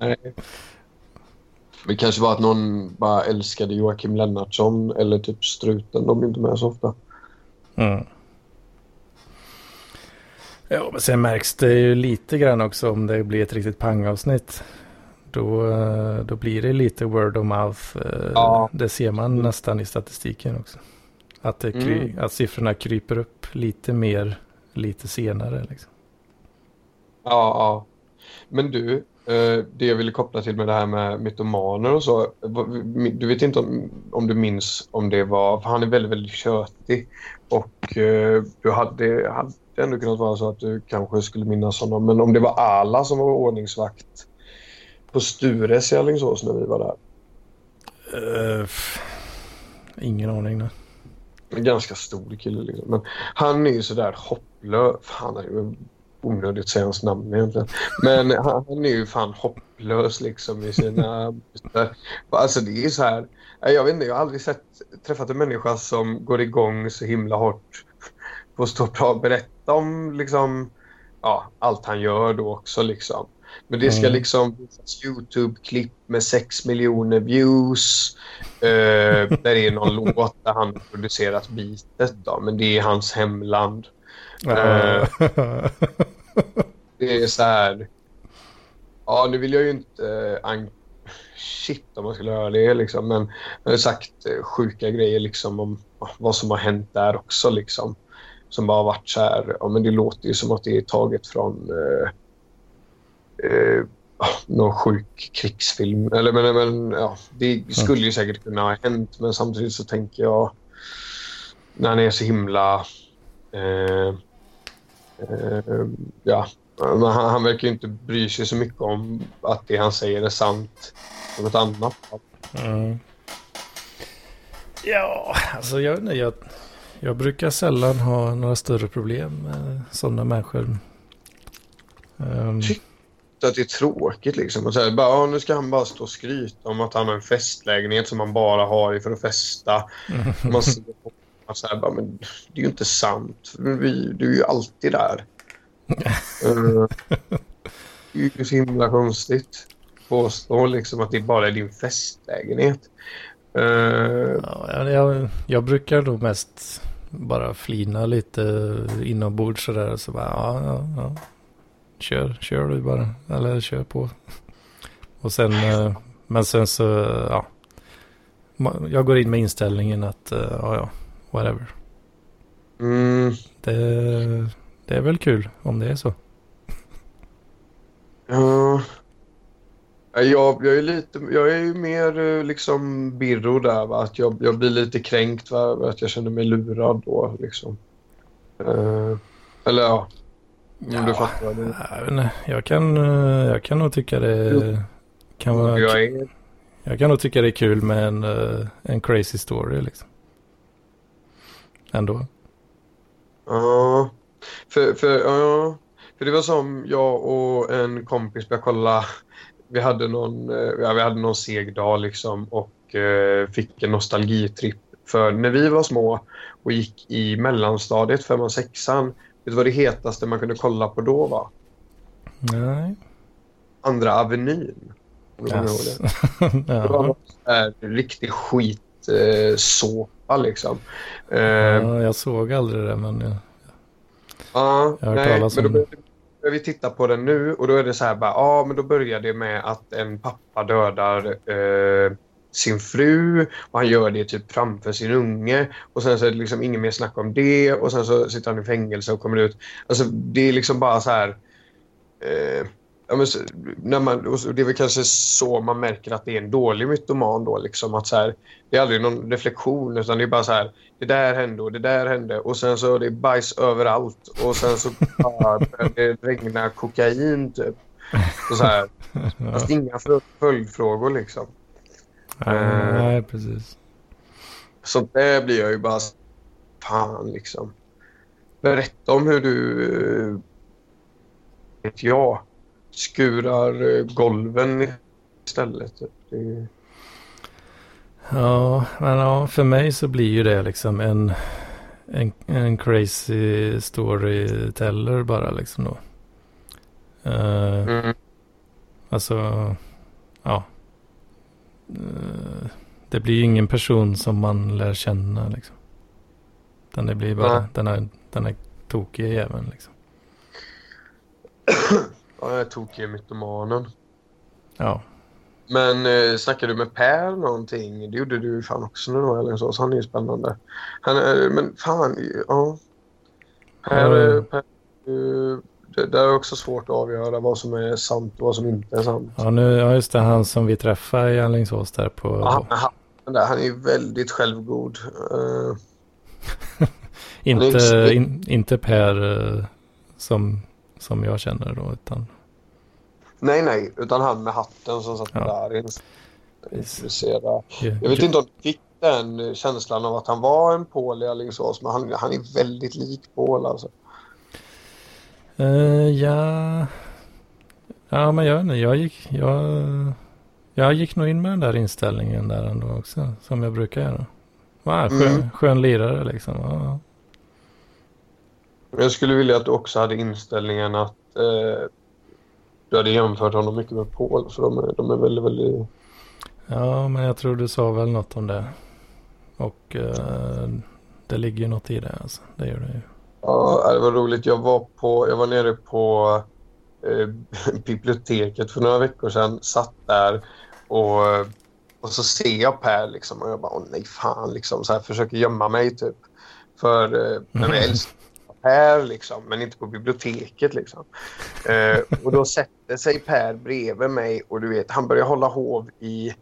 Nej. Det kanske var att någon bara älskade Joakim Lennartsson eller typ Struten. De är inte med så ofta. Mm. Ja, men sen märks det ju lite grann också om det blir ett riktigt pangavsnitt. Då, eh, då blir det lite word of mouth. Eh, ja. Det ser man nästan i statistiken också. Att, det kry, mm. att siffrorna kryper upp lite mer lite senare. Liksom. Ja, ja. Men du, eh, det jag ville koppla till med det här med mytomaner och så. Du vet inte om, om du minns om det var, för han är väldigt, väldigt tjötig. Och du hade, hade ändå kunnat vara så att du kanske skulle minnas honom. Men om det var alla som var ordningsvakt på Stures i Alingsås när vi var där? Uh, ingen aning. Nej. En ganska stor kille liksom. Men han är ju sådär hopplös. Han är ju onödigt säga hans namn egentligen. Men han, han är ju fan hopplös liksom i sina... alltså det är så här... Jag vet inte, jag har aldrig sett, träffat en människa som går igång så himla hårt på att stå och berätta om liksom, ja, allt han gör då också. Liksom. Men det ska Mm. liksom visas YouTube-klipp med 6 miljoner views. Eh, där är någon låt där han producerat bitet då, men det är hans hemland. Uh, Det är så här... Ja, nu vill jag ju inte... Eh, shit om man skulle göra det liksom. Men jag har sagt eh, sjuka grejer liksom om vad som har hänt där också liksom. Som bara har varit så här... Ja, men det låter ju som att det är taget från... Eh, eh, ah, någon sjuk krigsfilm. Eller men, men ja, det skulle ju säkert kunna ha hänt. Men samtidigt så tänker jag... När han är så himla... Eh, eh, ja, men han, han verkar ju inte bry sig så mycket om att det han säger är sant. Ett annat. Mm. Ja, alltså jag, jag, jag brukar sällan ha några större problem med sådana människor. Ehm, Tyck- Så att det är tråkigt liksom. Och så här, bara, ja, nu ska han bara stå och skryta om att han har en festlägenhet som han bara har i för att festa. Man ser på honom så här, bara, men det är ju inte sant. Vi, du är ju alltid där. Eh, det är ju så himla konstigt. Påstå liksom att det bara är din festlägenhet. Eh, ja, jag, jag brukar då mest bara flina lite inombords sådär. Så bara, ja, ja, ja. Kör, kör du bara. Eller kör på. Och sen, eh, men sen så, ja. Jag går in med inställningen att, ja, ja, whatever. mm, Det, det är väl kul om det är så. Ja. Ja, Jag, jag är lite, jag är ju mer eh, liksom Birro där va? Att jag, jag blir lite kränkt va? Att jag känner mig lurad då liksom. Eh, eller ja. Om du fattar vad Jag, inte, jag, kan, eh, jag kan nog tycka det kan vara, jag är. jag kan nog tycka det är kul med en, eh, en crazy story liksom. Ändå. Ja. För, för, ja. För det var som jag och en kompis började kolla. Vi hade någon, eh, ja, vi hade någon seg dag liksom och eh, fick en nostalgitripp. För när vi var små och gick i mellanstadiet, femman, sexan. Vet du vad det hetaste man kunde kolla på då var? Nej. Andra Avenyn. Ihåg det. Det var en riktig skit eh, såpa liksom. Eh, ja, jag såg aldrig det men jag, Ja, Jag har hört nej, talas men då om det. vi titta på den nu och då är det så här bara, ja men då börjar det med att en pappa dödar eh, sin fru och han gör det typ framför sin unge och sen så är det liksom inget mer snack om det och sen så sitter han i fängelse och kommer ut. Alltså det är liksom bara så här eh, ja, men, när man, och det är väl kanske så man märker att det är en dålig mytoman då liksom att så här, det är aldrig någon reflektion utan det är bara så här det där hände och det där hände och sen så är det bajs överallt och sen så börjar det regna kokain typ. Och så här. Fast inga följ- följdfrågor liksom. nej, nej, precis. Så där blir jag ju bara fan liksom. Berätta om hur du, eh, vet jag, skurar eh, golven istället. Det Ja, men ja, för mig så blir ju det liksom en, en, en crazy storyteller bara liksom då. Eh, Mm. Alltså, ja. Eh, det blir ju ingen person som man lär känna liksom. Utan det blir bara Nej. den här, den här tokiga jäveln liksom. Ja, jag är tokig i mytomanen. Ja. Men eh, snackade du med Per någonting? Det gjorde du fan också nu eller så. Så han är ju spännande. Han, eh, men fan, ja. Per, eh, per det, det är också svårt att avgöra vad som är sant och vad som inte är sant. Ja, nu, ja just det, han som vi träffade i Alingsås där på... Ja, han, han, där, han är ju väldigt självgod. Eh, inte, in, inte Per eh, som, som jag känner då, utan... nej, nej, utan han med hatten som satt Ja. där. Intresserad. Jag vet inte om du fick den känslan av att han var en Paul i Alingsås, men han, han är väldigt lik Paul alltså. Eh, ja... Ja, men jag, jag gick... Jag, jag gick nog in med den där inställningen där ändå också, som jag brukar göra. Va, skön, Mm. skön lirare liksom. Ja, Jag skulle vilja att du också hade inställningen att eh, du hade jämfört honom mycket med Paul. För de är, de är väldigt, väldigt... Ja, men jag tror du sa väl något om det. Och eh, det ligger ju något i det. Alltså. Det gör det ju. Ja, det var roligt. Jag var, på, jag var nere på eh, biblioteket för några veckor sedan. Satt där och, och så ser jag Per liksom och jag bara åh nej fan liksom så här försöker gömma mig typ. För eh, men jag älskar Per liksom men inte på biblioteket liksom. Eh, och då sätter sig Per bredvid mig och du vet han börjar hålla hov i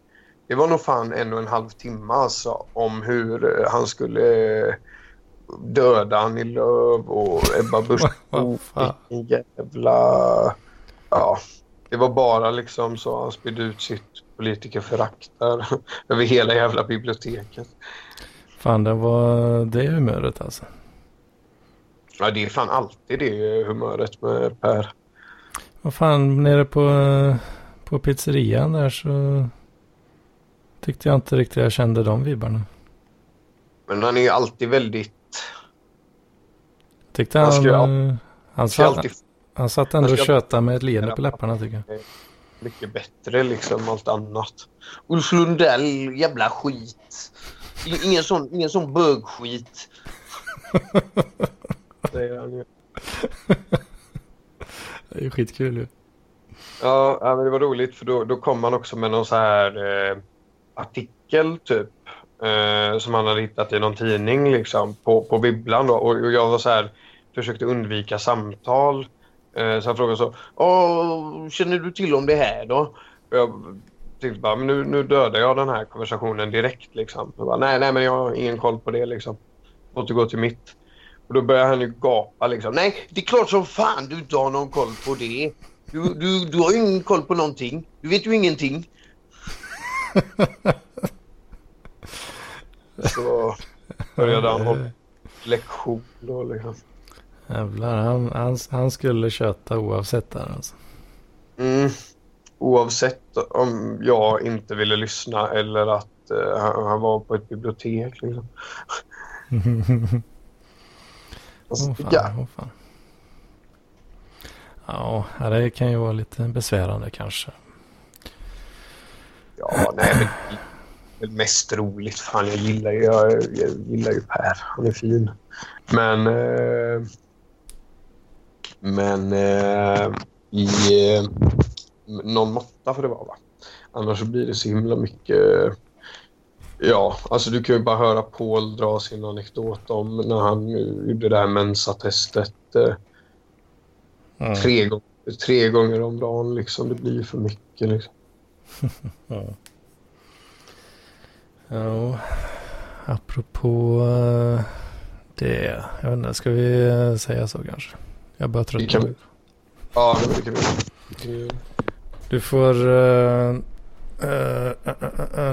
det var nog fan en och en halv timme alltså om hur eh, han skulle eh, döda Annie Lööf och Ebba Busch fan. Vilken jävla... Ja, det var bara liksom så han spydde ut sitt politikerförakt där över hela jävla biblioteket. Fan, det var det humöret alltså. Ja, det är fan alltid det humöret med Per. Vad fan, nere på, eh, på pizzerian där så tyckte jag inte riktigt jag kände de vibbarna. Men han är ju alltid väldigt... Tyckte Han han, ska han, ska satt, alltid han satt ändå han och tjötade med ett leende på läpparna tycker jag. mycket bättre liksom allt annat. Ulf Lundell, jävla skit. Ingen sån, ingen sån bögskit. Säger han ju. Det är ju skitkul ju. Ja, men det var roligt för då, då kom han också med någon så här eh, artikel typ. Eh, som han hade hittat i någon tidning liksom på, på bibblan då. Och, och jag var så här, försökte undvika samtal. Eh, så han frågade så, Åh, känner du till om det här då? Och jag tänkte bara, men nu, nu dödar jag den här konversationen direkt liksom. Jag bara, nej, nej, men jag har ingen koll på det liksom. Återgå till mitt. Och då börjar han ju gapa liksom. Nej, det är klart som fan du inte har någon koll på det. Du, du, du har ju ingen koll på någonting. Du vet ju ingenting. Så började han hålla lektion då liksom. Jävlar, han, han, han skulle köta oavsett där alltså. Mm. Oavsett om jag inte ville lyssna eller att eh, han, han var på ett bibliotek liksom. Alltså, Åh fan, ja. åh fan. Ja, det kan ju vara lite besvärande kanske. ja, nej men det är mest roligt. Fan, jag gillar ju, jag, jag gillar ju Per. Han är fin. Men... Eh, men eh, i eh, någon måtta får det vara va? Annars blir det så himla mycket... Ja, alltså du kan ju bara höra Paul dra sin anekdot om när han gjorde det här mensatestet eh, Mm. tre, gånger, tre gånger om dagen. Liksom. Det blir ju för mycket. Liksom. Ja. ja, apropå eh, det. Jag vet inte, ska vi säga så kanske? Jag börjar tröttna. kan- Ja, det kan vi. Du får... eh,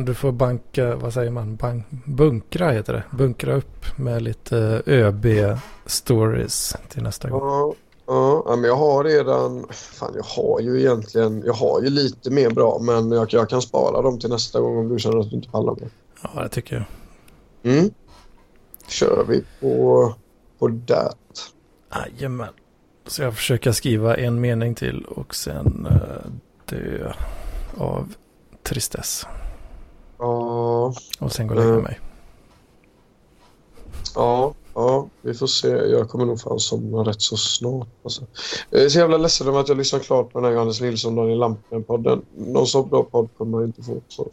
du får banka, vad säger man? Bank, bunkra heter det. Bunkra upp med lite ÖB-stories till nästa gång. Ja, ja, men jag har redan... Fan, jag har ju egentligen... Jag har ju lite mer bra, men jag, jag kan spara dem till nästa gång om du känner att du inte pallar med. Ja, det tycker jag. Mm. Kör vi på, på det. Jajamän. Så jag försöker skriva en mening till och sen eh, dö av tristess. Ja, Och sen gå och lägga Mm. mig. ja, ja, vi får se. Jag kommer nog fan somna rätt så snart. Alltså. Jag är så jävla ledsen över att jag lyssnar klart på den här Johannes Nilsson Daniel Lampen-podden. Någon så bra podd kommer man inte få. Så,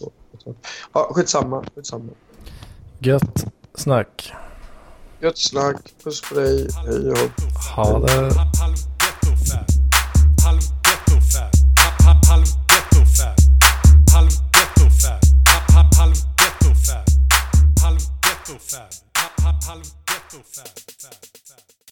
ja, skitsamma, skitsamma. Gött snack. Gött snack. Puss på dig. Hej och Ha det. Getto fab. Halv getto fab.